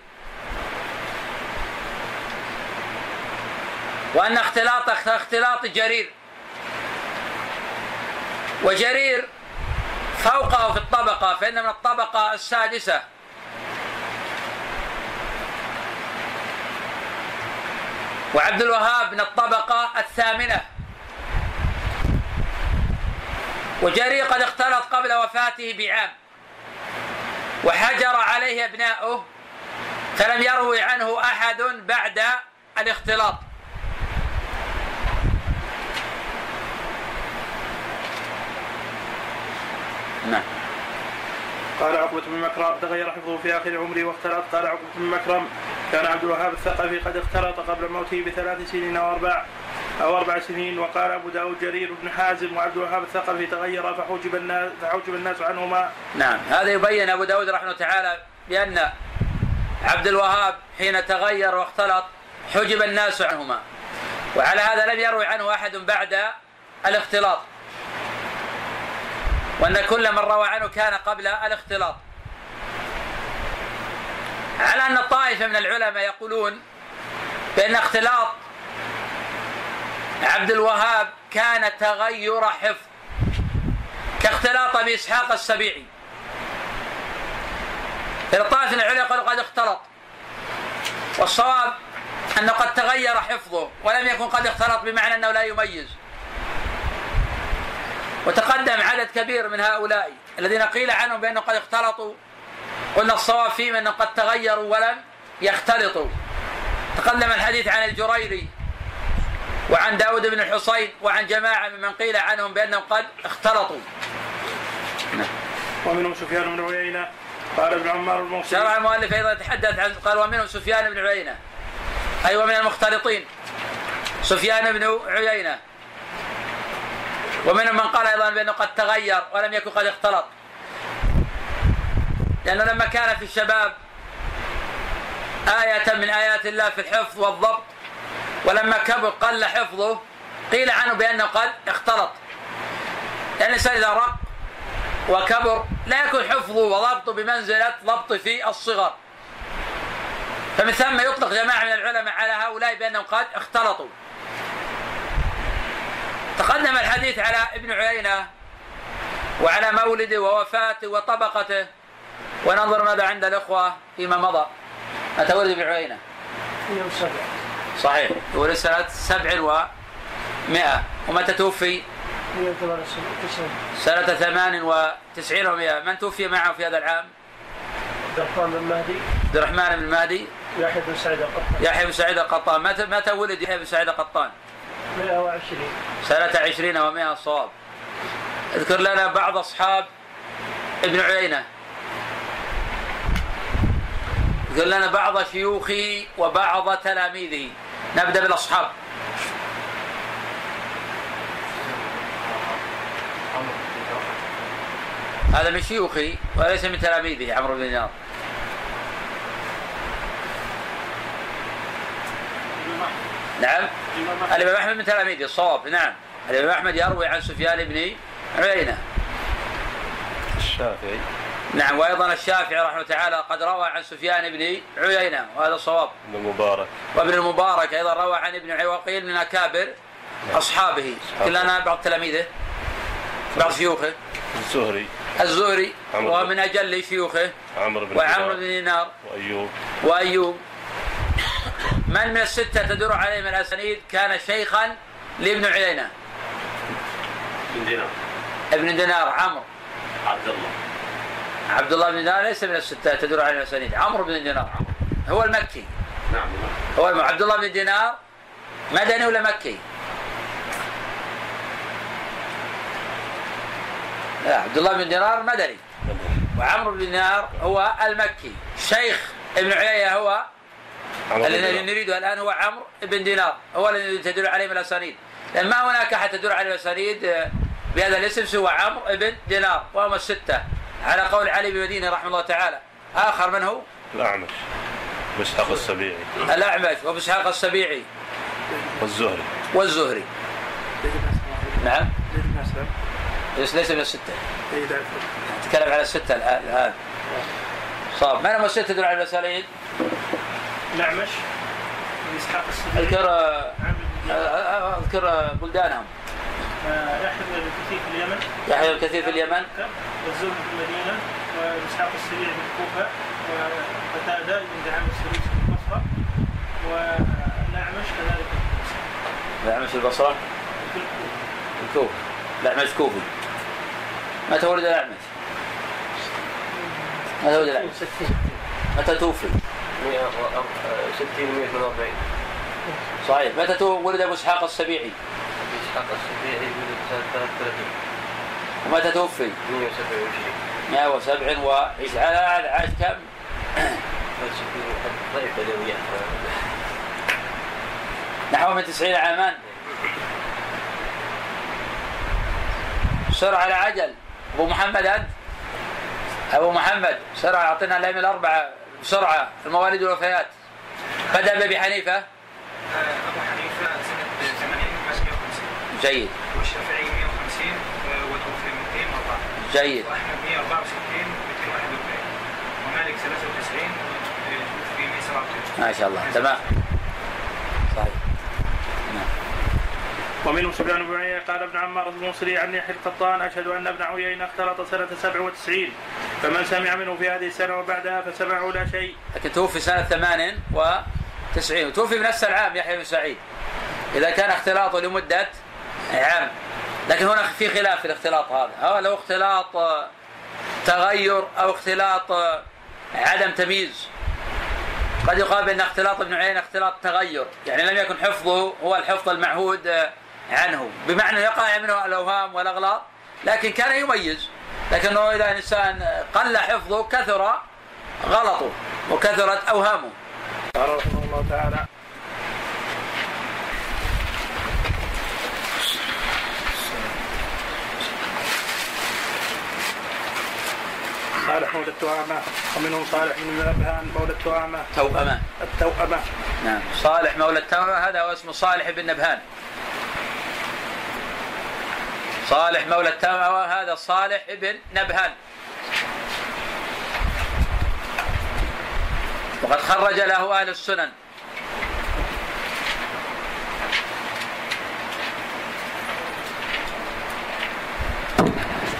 وأن اختلاط اختلاط جرير. وجرير فوقه في الطبقة فإن من الطبقة السادسة. وعبد الوهاب من الطبقة الثامنة. وجرير قد اختلط قبل وفاته بعام. وحجر عليه ابناؤه فلم يروي عنه أحد بعد الاختلاط. نعم. قال عقبة بن مكرم تغير حفظه في آخر عمره واختلط. قال عقبة بن مكرم كان عبد الوهاب الثقفي قد اختلط قبل موته بثلاث سنين أو أربع. أو أربع سنين وقال أبو داود جرير بن حازم وعبد الوهاب الثقفي تغير فحجب الناس فحجب الناس عنهما. نعم. هذا يبين أبو داود رحمه الله تعالى بأن عبد الوهاب حين تغير واختلط حجب الناس عنهما. وعلى هذا لم يروي عنه أحد بعد الاختلاط. وأن كل من روى عنه كان قبل الاختلاط. على أن الطائفة من العلماء يقولون بأن اختلاط عبد الوهاب كان تغير حفظ كاختلاط بإسحاق السبيعي. الطائفة من العلماء قالوا قد اختلط. والصواب أنه قد تغير حفظه ولم يكن قد اختلط بمعنى أنه لا يميز. وتقدم عدد كبير من هؤلاء الذين قيل عنهم بأنهم قد اختلطوا قلنا الصواب فيهم أنهم قد تغيروا ولم يختلطوا. تقدم الحديث عن الجريري وعن داود بن الحصين وعن جماعة ممن قيل عنهم بأنهم قد اختلطوا. ومنهم سفيان بن عيينة قال ابن عمار الموصلي شرع المؤلف أيضا يتحدث عن قال ومنهم سفيان بن عيينة. أي ومن المختلطين. سفيان بن عيينة. ومنهم من قال أيضا بأنه قد تغير ولم يكن قد اختلط. لأنه لما كان في الشباب آية من آيات الله في الحفظ والضبط ولما كبر قل حفظه قيل عنه بأنه قد اختلط. لأن الإنسان إذا رق وكبر لا يكون حفظه وضبطه بمنزلة ضبط في الصغر. فمن ثم يطلق جماعة من العلماء على هؤلاء بأنهم قد اختلطوا. تقدم الحديث على ابن عيينة وعلى مولده ووفاته وطبقته وننظر ماذا عند الإخوة فيما مضى. متى ولد ابن عيينة؟ يوم سبع صحيح. ولد سنة سبع ومائة ومتى توفي؟ 198 سنة ثمان وتسعين ومائة من توفي معه في هذا العام؟ عبد الرحمن بن مهدي. عبد الرحمن بن المهدي يحيى بن سعيد القطان. يحيى بن سعيد القطان. متى متى ولد يحيى بن سعيد القطان؟ 120 سنة عشرين ومائة الصواب اذكر لنا بعض أصحاب ابن عيينة. اذكر لنا بعض شيوخه وبعض تلاميذه نبدأ بالأصحاب. هذا من شيوخه وليس من تلاميذه عمرو بن دينار. نعم؟ الإمام أحمد من تلاميذه الصواب نعم. الإمام أحمد يروي عن سفيان بن عيينة. الشافعي. نعم وأيضا الشافعي رحمه الله تعالى قد روى عن سفيان بن عيينة وهذا الصواب بن المبارك. وابن المبارك أيضا روى عن ابن عي وقيل من أكابر أصحابه. كلنا بعض تلاميذه بعض شيوخه. الزهري. الزهري ومن أجل شيوخه. عمرو بن وعمرو بن دينار، وأيوب. وأيوب. من من الستة تدور عليهم الأسانيد؟ كان شيخا لابن عيينة. بن دينار. ابن دينار عمرو. عبد الله. عبد الله بن دينار ليس من الستة تدور عليهم الأسانيد عمرو بن دينار. هو المكي. نعم هو الم- عبد الله بن دينار مدني ولا مكي؟ لا عبد الله بن دينار مدني. وعمرو بن دينار هو المكي. شيخ ابن عيينة هو الذي. نريده الآن هو عمرو بن دينار. هو الذي تدل عليه الأسانيد. لأن ما هناك أحد تدل عليه الأسانيد آه، بهذا الاسم سوى عمرو بن دينار وهم الستة. على قول علي بن مدينة رحمه الله تعالى. آخر من هو؟ الأعمش. وإسحاق السبيعي. الأعمش وابو اسحاق السبيعي. والزهري. والزهري. نعم. بس ليس من بن نتكلم على الستة الان الآن. صاب من هم السته تدل على الاسانيد؟ نعمش بن اسحاق السبيعي. أذكر آه، عامر بن أذكر بلدانهم. آه، يحيى الكثير في اليمن. يحيى الكثير في اليمن. والزهري في المدينة واسحاق السريع في الكوفه وقتادة بن دعام السريع في البصرة والاعمش كذلك الأعمش البصرة. في الكوفة. الكوفي الأعمش كوفي. متى ولد الأعمش؟ متى ولد الأعمش؟ متى توفي؟ 160 142 صحيح. متى تو- ولد أبو إسحاق السبيعي؟ أبي إسحاق السبيعي ولد سنة 33 ومتى توفي؟ 127 107 وعيش على عاش كم؟ نحو من 90 عاما. سر على عجل. أبو محمد أنت؟ أبو محمد سرعة أعطينا الأيام الأربعة بسرعة المواليد والوفيات بدأ بأبي حنيفة أبو حنيفة سنة 80 ماشي 150 جيد. والشافعي 150 وتوفي 204 جيد. وأحمد 164 241 ومالك 93 وتوفي 137 ما شاء الله. تمام. صحيح. ومنهم سفيان بن عيينة قال ابن عمار الموصلي عن يحيى القطان أشهد أن ابن عيينة اختلط سنة 97 فمن سمع منه في هذه السنة وبعدها فسمعه لا شيء. لكن توفي سنة 98 وتوفي بنفس العام يحيى بن سعيد. إذا كان اختلاطه لمدة عام لكن هنا في خلاف في الاختلاط هذا. أو لو اختلاط آه، تغير أو اختلاط آه، عدم تمييز. قد يقال بأن اختلاط ابن عيينة اختلاط تغير. يعني لم يكن حفظه هو الحفظ المعهود آه، عنه. بمعنى يقع منه الأوهام والأغلاط لكن كان يميز. لكنه إذا الإنسان قل حفظه كثر غلطه وكثرت أوهامه. قال رحمه الله تعالى صالح مولى التهامة ومنهم صالح بن نبهان مولى التهامة توأمة التوأمة. نعم. صالح مولى التوأمة هذا هو اسمه صالح بن نبهان. صالح مولى التوأمة هذا صالح بن نبهان. وقد خرج له أهل السنن.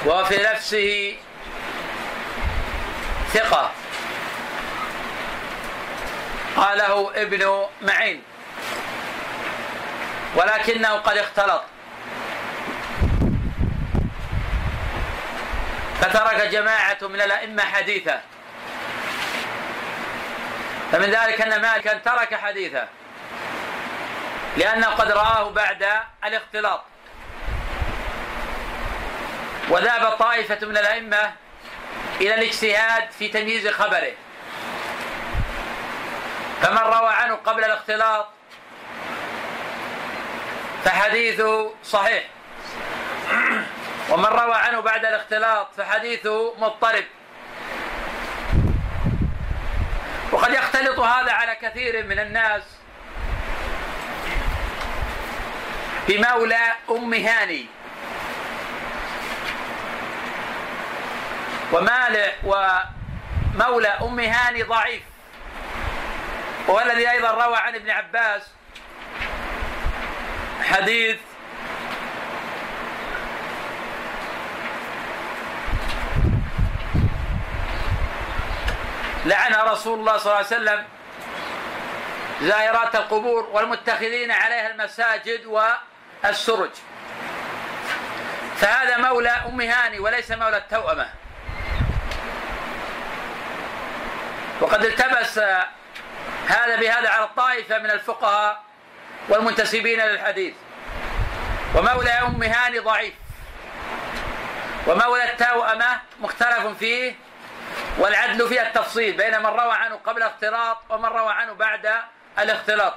وفي نفسه ثقة. قاله ابن معين. ولكنه قد اختلط. فترك جماعة من الأئمة حديثه فمن ذلك أن مالكا ترك حديثه لأنه قد رآه بعد الاختلاط. وذهب طائفة من الأئمة إلى الاجتهاد في تمييز خبره. فمن روى عنه قبل الاختلاط فحديثه صحيح. *clears throat* ومن روى عنه بعد الاختلاط فحديثه مضطرب. وقد يختلط هذا على كثير من الناس. بمولى أم هاني. ومالع ومولى أم هاني ضعيف. وهو الذي أيضا روى عن ابن عباس حديث لعن رسول الله صلى الله عليه وسلم زائرات القبور والمتخذين عليها المساجد والسرج. فهذا مولى أم هاني وليس مولى التوأمة. وقد التبس هذا بهذا على الطائفة من الفقهاء والمنتسبين للحديث ومولى أم هاني ضعيف. ومولى التوأمة مختلف فيه والعدل فيها التفصيل بين من روى عنه قبل الاختلاط ومن روى عنه بعد الاختلاط.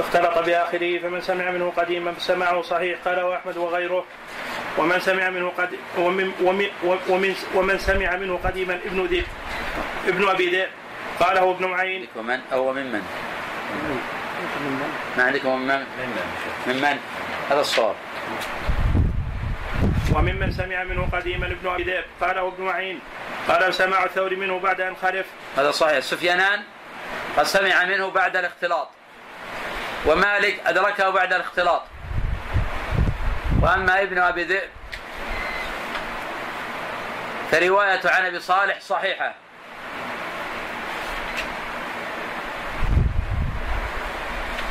اختلط بآخره فمن سمع منه قديما فسمعه صحيح قاله أحمد وغيره. ومن سمع منه قد ومن ومن ومن, ومن سمع منه قديما ابن ذئب ابن أبي ذئب. قاله ابن معين ومن؟ أو ممن ما عندكم ممن ممن هذا الصواب. وممن سمع منه قديما ابن أبي ذئب. قاله ابن معين قال سماع الثوري منه بعد أن خلف هذا صحيح. سفيانان قد سمع منه بعد الاختلاط. ومالك أدركه بعد الاختلاط. وأما ابن أبي ذئب فرواية عن أبي صالح صحيحة.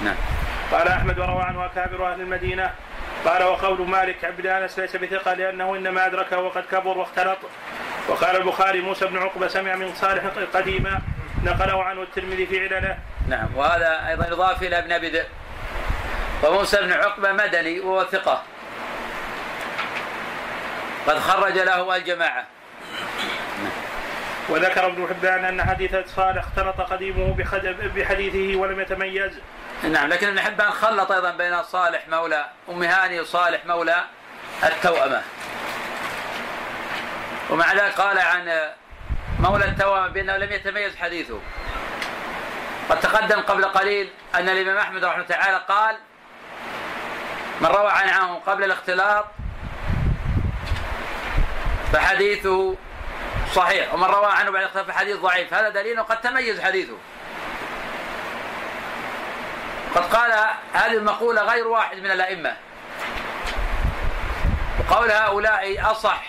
نعم. قال أحمد وروى عنه أكابر أهل المدينة. قال وقول مالك عبد أنس ليس بثقة لأنه إنما أدركه وقد كبر واختلط. وقال البخاري موسى بن عقبة سمع من صالح قديما نقله عنه الترمذي في علله. نعم وهذا أيضا إضافة إلى ابن أبي ذئب. وموسى بن عقبة مدني وهو ثقة. قد خرج له الجماعة. وذكر ابن حبان أن حديث صالح اختلط قديمه بحديثه ولم يتميز. نعم لكن ابن حبان خلط أيضا بين صالح مولى أم هاني وصالح مولى التوأمة. ومع ذلك قال عن مولى التوأمة بأنه لم يتميز حديثه. قد تقدم قبل قليل أن الإمام أحمد رحمه الله تعالى قال من روى عن عنه قبل الاختلاط فحديثه صحيح ومن روى عنه بعد الاختلاط فحديث ضعيف هذا دليل قد تميز حديثه. قد قال هذه المقولة غير واحد من الأئمة. وقول هؤلاء أصح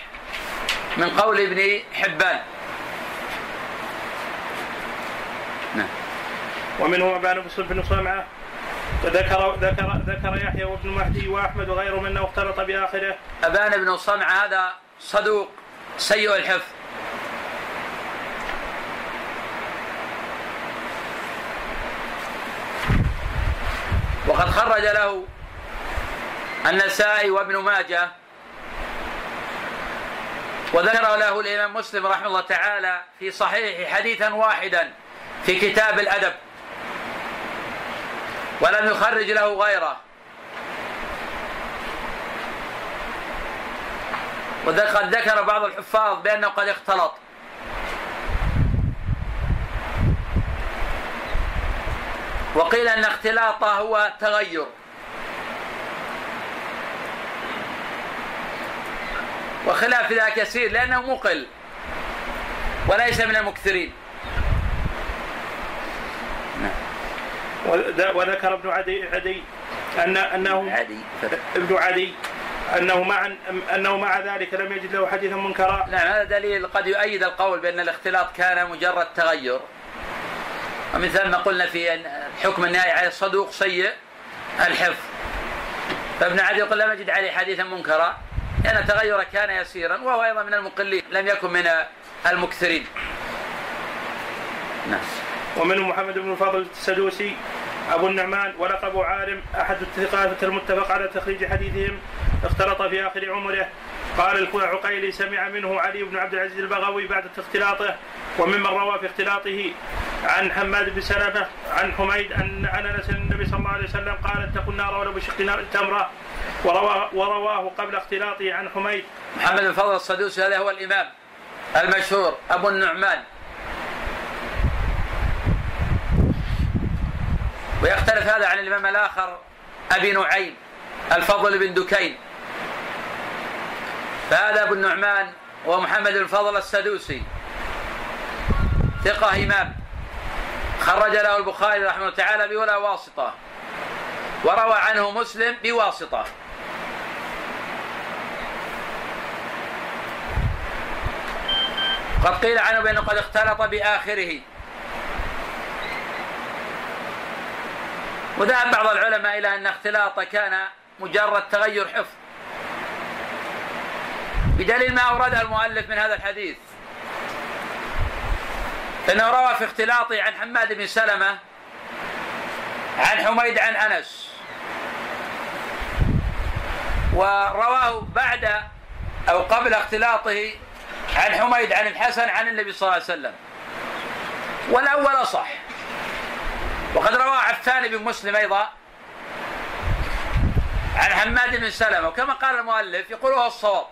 من قول ابن حبان. نعم. ومنهم أبان بن سمعة ذكر ذكر ذكر يحيى وابن مهدي وأحمد وغيرهم انه اختلط بآخره. أبان بن صنع هذا صدوق سيء الحفظ. وقد خرج له النسائي وابن ماجه. وذكر له الإمام مسلم رحمه الله تعالى في صحيح حديثا واحدا في كتاب الأدب. ولم يخرج له غيره. وقد ذكر بعض الحفاظ بأنه قد اختلط. وقيل أن اختلاطه هو تغير. وخلاف ذلك يسير لأنه مقل وليس من المكثرين. وذكر ابن عدي عدي ان انه عدي ابن عدي أنه مع أنه مع ذلك لم يجد له حديثا منكرا. نعم هذا دليل قد يؤيد القول بأن الاختلاط كان مجرد تغير. ومن ثم قلنا في أن الحكم النهائي على الصدوق سيء الحفظ. فابن عدي يقول لم يجد عليه حديثا منكرا. لأن التغير كان يسيرا وهو أيضا من المقلين لم يكن من المكثرين. نعم. ومنهم محمد بن الفضل السدوسي أبو النعمان ولقب عالم أحد الثقات المتفق على تخريج حديثهم اختلط في آخر عمره. قال العقيلي سمع منه علي بن عبد العزيز البغوي بعد اختلاطه وممن روى في اختلاطه عن حماد بن سلمه عن حميد أن عن أنس النبي صلى الله عليه وسلم قال اتقوا النار ولو بشق تمره ورواه, ورواه قبل اختلاطه عن حميد. محمد بن فضل الصدوسي هذا هو الإمام المشهور أبو النعمان. ويختلف هذا عن الإمام الآخر أبي نعيم الفضل بن دكين. فهذا أبو النعمان ومحمد بن فضل السدوسي. ثقة إمام. خرج له البخاري رحمه الله تعالى بولا واسطة. وروى عنه مسلم بواسطة. قد قيل عنه بأنه قد اختلط بآخره. وذهب بعض العلماء إلى أن اختلاطه كان مجرد تغير حفظ. بدليل ما أورده المؤلف من هذا الحديث. فإنه روى في اختلاطه عن حماد بن سلمة عن حميد عن أنس. ورواه بعد أو قبل اختلاطه عن حميد عن الحسن عن النبي صلى الله عليه وسلم. والأول صح. وقد روى عفان بن مسلم أيضا عن حماد بن سلمة وكما قال المؤلف يقول هو الصواب.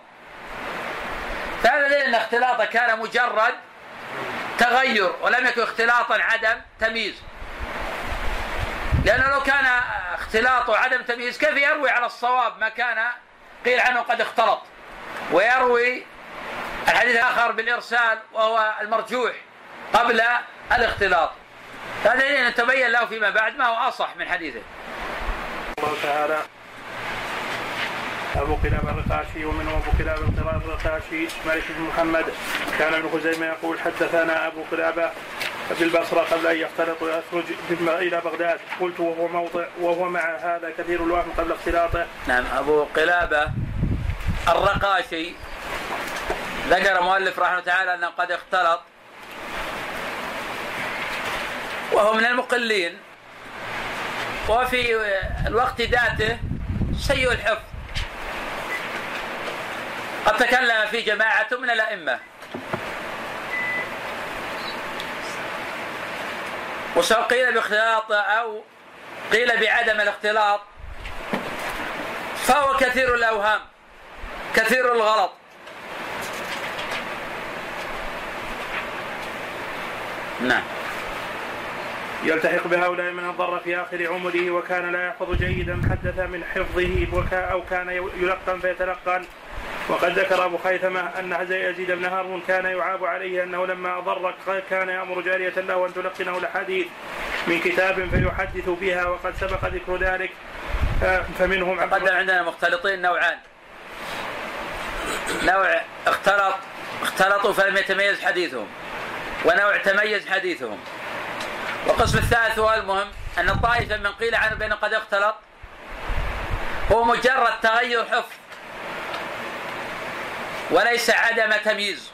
فهذا أن اختلاطه كان مجرد تغير ولم يكن اختلاطا عدم تمييز. لأنه لو كان اختلاطه عدم تمييز كيف يروي على الصواب ما كان؟ قيل عنه قد اختلط. ويروي الحديث الآخر بالإرسال وهو المرجوح قبل الاختلاط. هذا تبين له فيما بعد ما هو أصح من حديثه. الله تعالى. أبو كلاب الرقاشي ومنهم أبو كلاب الرقاشي مالك بن محمد. كان ابن خزيمة يقول حدثنا أبو كلابة بالبصرة قبل أن يختلط ويخرج إلى بغداد. قلت وهو موضع وهو مع هذا كثير الوهم قبل اختلاطه. نعم أبو قلابة الرقاشي ذكر مؤلف رحمه تعالى أنه قد اختلط وهو من المقلين. وفي الوقت ذاته سيء الحفظ. قد تكلم في جماعة من الأئمة. وسواء قيل باختلاط أو قيل بعدم الاختلاط فهو كثير الأوهام كثير الغلط. نعم. يلتحق بهؤلاء من الضر في آخر عمره وكان لا يحفظ جيدا حدث من حفظه أو كان يلقن فيتلقن. وقد ذكر أبو خيثمة أن يزيد بن هارون كان يعاب عليه أنه لما أضر كان يأمر جارية له أن تلقنه الأحاديث من كتاب فيحدث بها وقد سبق ذكر ذلك. آه، فمنهم قدم عندنا مختلطين نوعان. نوع اختلط اختلطوا فلم يتميز حديثهم ونوع تميز حديثهم. والقسم الثالث هو المهم أن الطائفة من قيل عنه بأنه قد اختلط. هو مجرد تغير حفظ وليس عدم تمييز.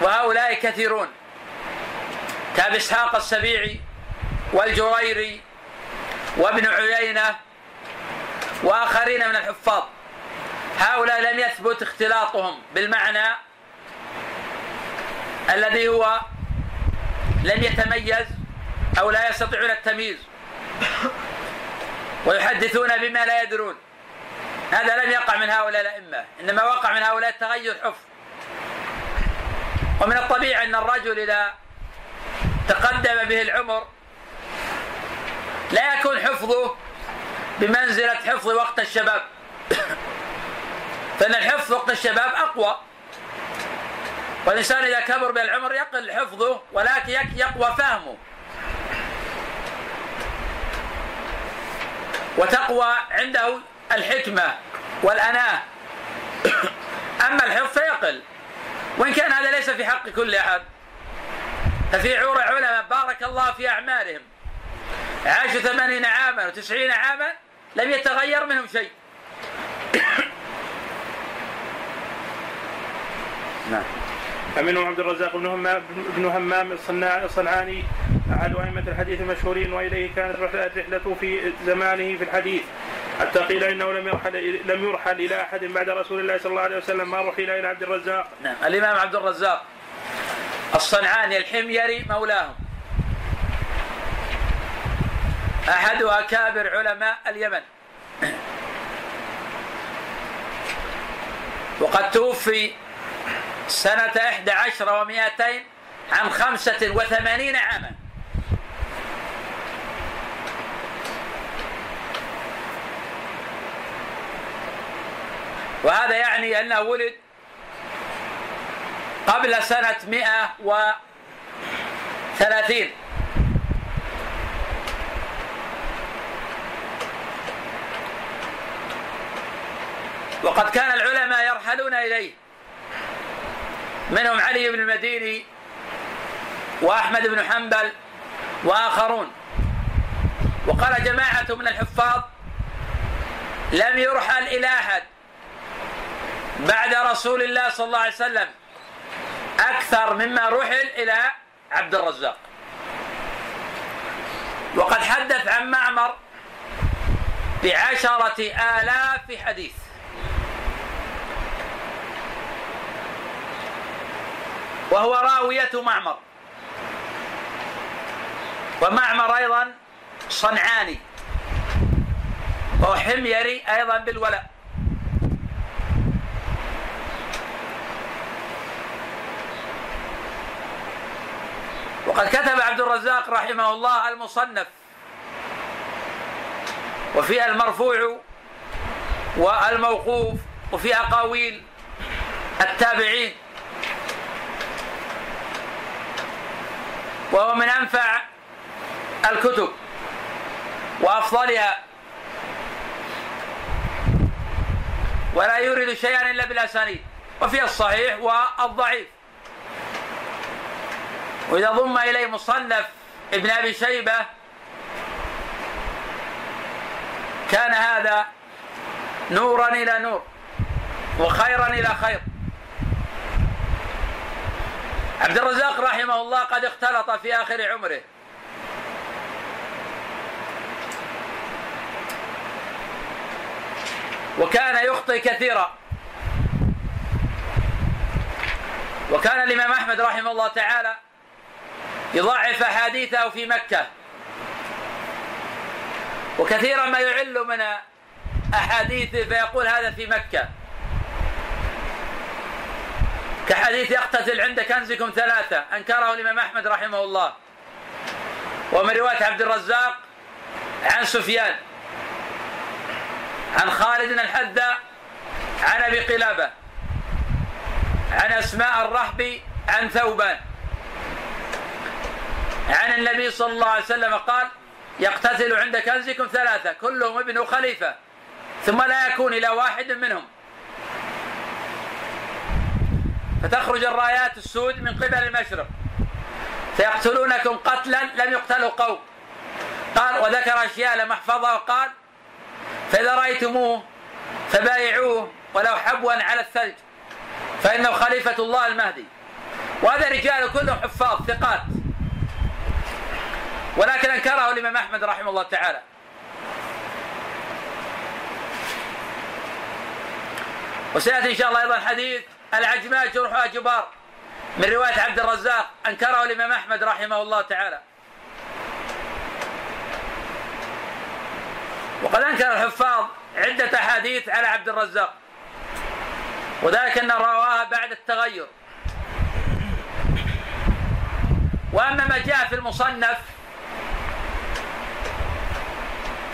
وهؤلاء كثيرون. كابي إسحاق السبيعي والجريري وابن عيينة وآخرين من الحفاظ. هؤلاء لم يثبت اختلاطهم بالمعنى. الذي هو لم يتميز أو لا يستطيعون التمييز ويحدثون بما لا يدرون. هذا لم يقع من هؤلاء الأئمة إنما وقع من هؤلاء التغير حفظ. ومن الطبيعي أن الرجل إذا تقدم به العمر لا يكون حفظه بمنزلة حفظ وقت الشباب. فإن الحفظ وقت الشباب أقوى. والإنسان إذا كبر بالعمر يقل حفظه ولكن يقوى فهمه. وتقوى عنده الحكمة والأناة. أما الحفظ فيقل. وإن كان هذا ليس في حق كل أحد ففي عور علماء بارك الله في أعمالهم. عاشوا ثمانين عاما وتسعين عاما لم يتغير منهم شيء. *coughs* نعم. فمنهم عبد الرزاق بن همام بن همام الصنعاني أحد أئمة الحديث المشهورين وإليه كانت رحلته في زمانه في الحديث حتى قيل إنه لم يرحل لم يرحل إلى أحد بعد رسول الله صلى الله عليه وسلم ما رحل إلى عبد الرزاق. نعم الإمام عبد الرزاق الصنعاني الحميري مولاهم. أحد أكابر علماء اليمن. وقد توفي سنة إحدى عشر ومائتين عن خمسة وثمانين عاما. وهذا يعني أنه ولد قبل سنة مئة وثلاثين. وقد كان العلماء يرحلون إليه. منهم علي بن المديني وأحمد بن حنبل وآخرون. وقال جماعة من الحفاظ لم يرحل إلى أحد بعد رسول الله صلى الله عليه وسلم أكثر مما رحل إلى عبد الرزاق. وقد حدث عن معمر بعشرة آلاف حديث. وهو راوية معمر. ومعمر أيضا صنعاني. وهو حميري أيضا بالولاء. وقد كتب عبد الرزاق رحمه الله المصنف. وفيها المرفوع والموقوف وفي أقاويل التابعين. وهو من أنفع الكتب وأفضلها. ولا يورد شيئا إلا بالأسانيد وفي الصحيح والضعيف. وإذا ضم إليه مصنف ابن أبي شيبة كان هذا نورا إلى نور وخيرا إلى خير. عبد الرزاق رحمه الله قد اختلط في آخر عمره. وكان يخطئ كثيرا. وكان الإمام أحمد رحمه الله تعالى يضاعف أحاديثه في مكة. وكثيرا ما يعل من أحاديثه فيقول هذا في مكة. كحديث يقتتل عند كنزكم ثلاثة. أنكره الإمام أحمد رحمه الله. ومن رواية عبد الرزاق عن سفيان. عن خالد الحذاء عن أبي قلابة. عن أسماء الرحبي عن ثوبان. عن النبي صلى الله عليه وسلم قال يقتتل عند كنزكم ثلاثة كلهم ابن خليفة ثم لا يكون إلى واحد منهم. فتخرج الرايات السود من قبل المشرق. فيقتلونكم قتلا لم يقتلوا قوم. قال وذكر أشياء لم أحفظها. وقال فإذا رأيتموه فبايعوه ولو حبوا على الثلج فإنه خليفة الله المهدي. وهذا رجال كلهم حفاظ ثقات. ولكن أنكره الإمام أحمد رحمه الله تعالى. وسيأتي إن شاء الله أيضا حديث العجماء جرحها جبار من رواية عبد الرزاق أنكره الإمام أحمد رحمه الله تعالى. وقد أنكر الحفاظ عدة أحاديث على عبد الرزاق. وذلك أن رواها بعد التغير. وأما ما جاء في المصنف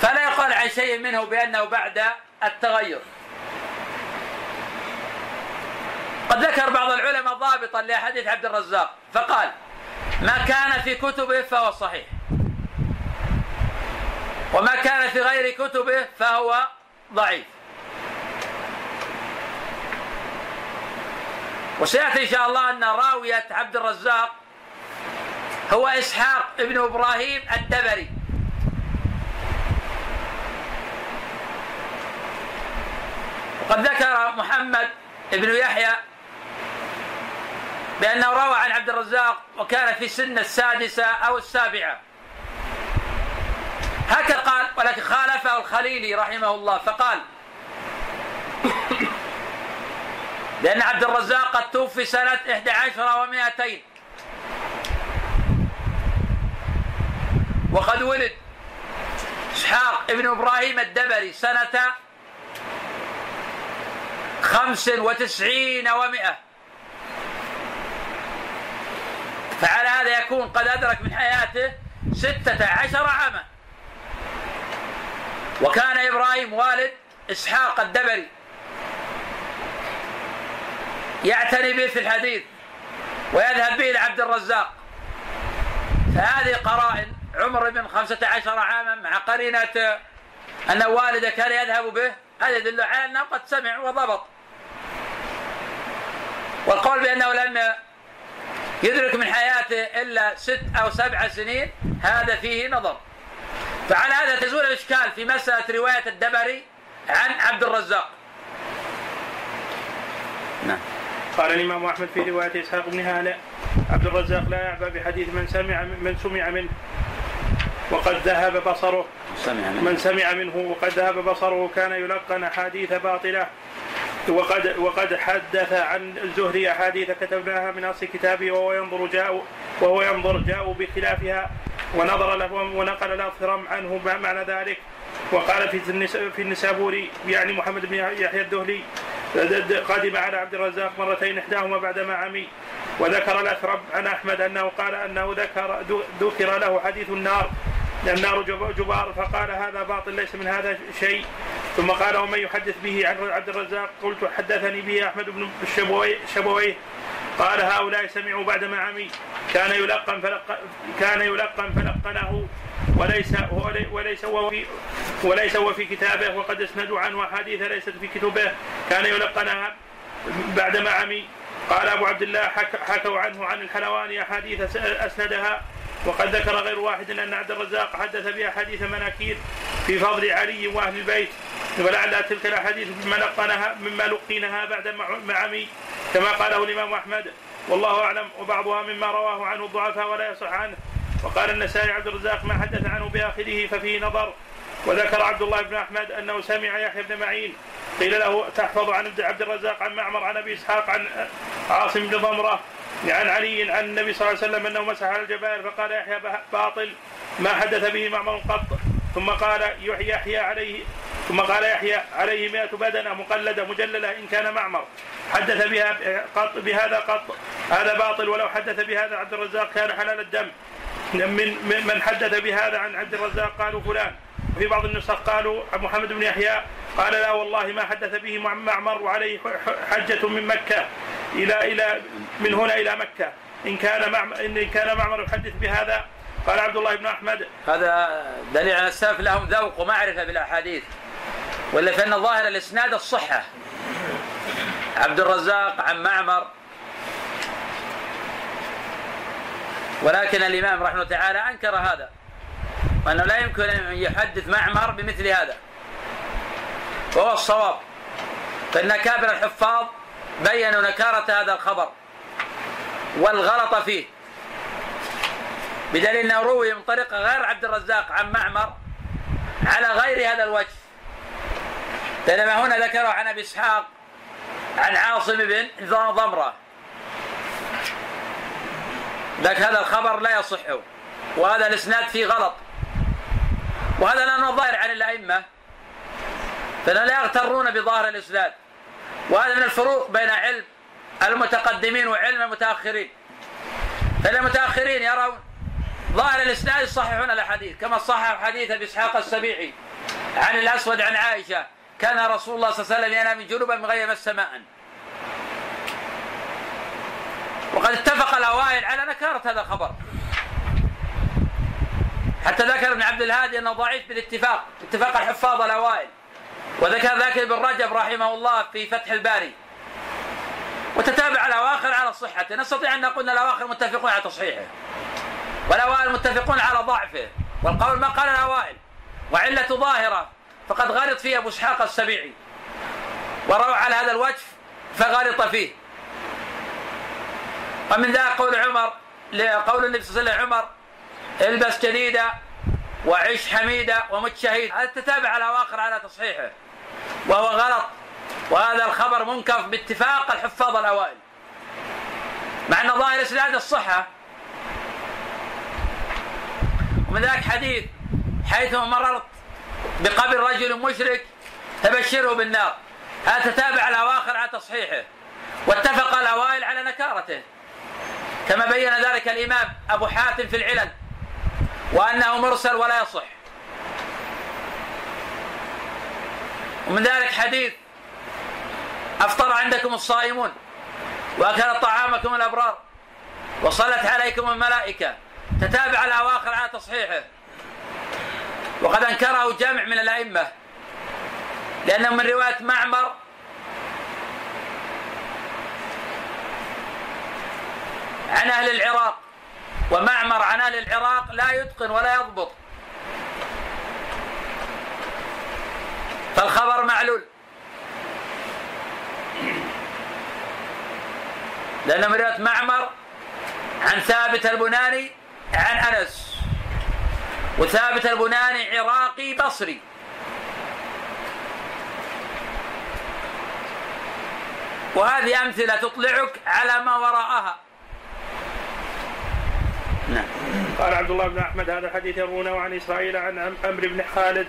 فلا يقال عن شيء منه بأنه بعد التغير. قد ذكر بعض العلماء ضابطا لأحاديث عبد الرزاق فقال ما كان في كتبه فهو صحيح وما كان في غير كتبه فهو ضعيف. وسيأتي إن شاء الله أن راوية عبد الرزاق هو إسحاق ابن إبراهيم الدبري. وقد ذكر محمد ابن يحيى بأنه روى عن عبد الرزاق وكان في سن السادسة أو السابعة. هكذا قال ولكن خالفه الخليلي رحمه الله فقال لأن عبد الرزاق قد توفي سنة 11 و200 وقد ولد إسحاق ابن إبراهيم الدبري سنة خمس وتسعين ومائة. فعلى هذا يكون قد أدرك من حياته ستة عشر عاما. وكان إبراهيم والد إسحاق الدبري يعتني به في الحديث ويذهب به إلى عبد الرزاق. فهذه قرائن عمر بن خمسة عشر عاما مع قرينة أن والده كان يذهب به هذا يدل على أنه قد سمع وضبط. والقول بأنه لم يدرك من حياته إلا ست أو سبع سنين هذا فيه نظر. فعلى هذا تزول الإشكال في مسألة رواية الدبري عن عبد الرزاق. نعم. قال الإمام أحمد في رواية إسحاق بن هانئ عبد الرزاق لا يعبأ بحديث من سمع من سمع منه وقد ذهب بصره. سمع منه. من سمع منه وقد ذهب بصره كان يلقن أحاديث باطلة. وقد وقد حدث عن الزهري أحاديث كتبناها من أصل كتابه وهو ينظر جاء وهو ينظر جاءوا بخلافها ونظر له ونقل الاثرم عنه معنى ذلك. وقال في في النسابوري يعني محمد بن يحيى الدهلي قدم على عبد الرزاق مرتين إحداهما بعدما عمي. وذكر الاثرم عن أحمد أنه قال أنه ذكر ذكر له حديث النار النار جبار فقال هذا باطل ليس من هذا شيء. ثم قال ومن يحدث به عن عبد الرزاق قلت حدثني به أحمد بن الشبوي شبويه. قال هؤلاء سمعوا بعدما عمي كان يلقن فلق كان يلقن فلقنه. وليس وليس هو في وليس هو في كتابه وقد اسندوا عنه أحاديث ليست في كتبه. كان يلقنها بعدما عمي قال أبو عبد الله حك حكوا عنه عن الحلواني أحاديث أسندها. وقد ذكر غير واحد أن عبد الرزاق حدث باحاديث مناكير في فضل علي وأهل البيت ولعل تلك الأحاديث مما لقنها مما لقينها بعد ما عمي كما قاله الإمام أحمد. والله أعلم وبعضها مما رواه عنه الضعفاء ولا يصح عنه. وقال النسائي عبد الرزاق ما حدث عنه بآخره ففيه نظر. وذكر عبد الله بن أحمد أنه سمع يحيى بن معين. قيل له تحفظ عن عبد الرزاق عن معمر عن أبي إسحاق عن عاصم بن ضمرة عن علي عن النبي صلى الله عليه وسلم أنه مسح على الجبائر فقال يحيى باطل ما حدث به معمر قط. ثم قال يحيى عليه ثم قال يحيى عليه مئة بدنة مقلدة مجللة إن كان معمر. حدث بها قط بهذا قط هذا باطل ولو حدث بهذا عبد الرزاق كان حلال الدم. من من حدث بهذا عن عبد الرزاق قالوا فلان. وفي بعض النسخ قالوا محمد بن يحيى قال لا والله ما حدث به معمر وعليه حجة من مكة إلى إلى من هنا إلى مكة. إن كان معمر إن كان معمر يحدث بهذا قال عبد الله بن أحمد. هذا دليل على السلف لهم ذوق ومعرفة بالأحاديث. ولا فإن ظاهر الإسناد الصحة عبد الرزاق عن معمر. ولكن الإمام رحمه الله تعالى أنكر هذا. وأنه لا يمكن أن يحدث معمر بمثل هذا. وهو الصواب. فإن كابر الحفاظ بينوا نكارة هذا الخبر والغلط فيه. بدليل أنه روي من طريق غير عبد الرزاق عن معمر على غير هذا الوجه. بينما هنا ذكره عن أبي إسحاق عن عاصم بن ضمرة. لك هذا الخبر لا يصح وهذا الإسناد فيه غلط. وهذا لأنه ظاهر عن الأئمة. فلا لا يغترون بظاهر الإسناد. وهذا من الفروق بين علم المتقدمين وعلم المتأخرين. فإن المتأخرين يرون ظاهر الإسناد يصححون الأحاديث كما صحح حديث أبي إسحاق السبيعي عن الأسود عن عائشة كان رسول الله صلى الله عليه وسلم ينام جنوبا من غير مس وقد اتفق الأوائل على نكارة هذا الخبر. حتى ذكر ابن عبد الهادي أنه ضعيف بالاتفاق اتفاق الحفاظ الأوائل. وذكر ذاك ابن رجب رحمه الله في فتح الباري. وتتابع الأواخر على صحته. نستطيع أن نقول أن الأواخر متفقون على تصحيحه. والأوائل متفقون على ضعفه. والقول ما قال الأوائل. وعلة ظاهرة. فقد غلط فيه أبو إسحاق السبيعي. وروى على هذا الوجه فغلط فيه. ومن ذا قول عمر قول النبي صلى الله عليه وسلم عمر البس جديدة وعش حميدة ومت شهيد. هذا تتابع الأواخر على تصحيحه؟ وهو غلط. وهذا الخبر منكر باتفاق الحفاظ الأوائل. مع أن ظاهر إسناد الصحة. ومن ذلك حديث حيث مررت بقبر رجل مشرك تبشره بالنار. هذا تتابع الأواخر على تصحيحه؟ واتفق الأوائل على نكارته. كما بين ذلك الإمام أبو حاتم في العلل. وأنه مرسل ولا يصح. ومن ذلك حديث أفطر عندكم الصائمون وأكل طعامكم الأبرار وصلت عليكم الملائكة. تتابع الأواخر على تصحيحه. وقد أنكره جمع من الأئمة لأنه من رواية معمر عن أهل العراق. ومعمر عن أهل العراق لا يتقن ولا يضبط. فالخبر معلول. لأن من رواية معمر عن ثابت البناني عن أنس وثابت البناني عراقي بصري. وهذه أمثلة تطلعك على ما وراءها. نعم. قال عبد الله بن أحمد هذا الحديث يروونه عن إسرائيل عن عمرو بن خالد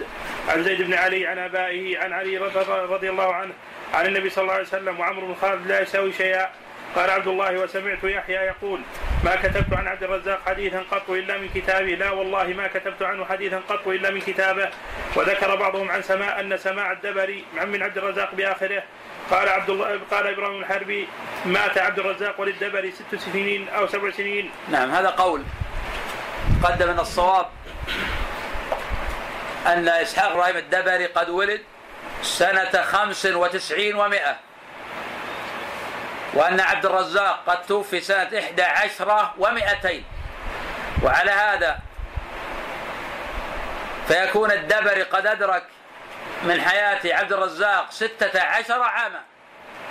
عن زيد بن علي عن آبائه عن علي رضي الله عنه عن النبي صلى الله عليه وسلم وعمرو بن خالد لا يساوي شيئا. قال عبد الله وسمعت يحيى يقول ما كتبت عن عبد الرزاق حديثا قط إلا من كتابه. لا والله ما كتبت عنه حديثا قط إلا من كتابه. وذكر بعضهم عن سماع أن سماع الدبري عن من عبد الرزاق بآخره قال عبد الله قال إبراهيم الحربي مات عبد الرزاق وللدبري ست سنين أو سبع سنين. نعم هذا قول قدم ان الصواب أن إسحاق إبراهيم الدبري قد ولد سنة خمس وتسعين ومائة وأن عبد الرزاق قد توفي سنة إحدى عشرة ومائتين. وعلى هذا فيكون الدبري قد أدرك من حياة عبد الرزاق ستة عشر عاما.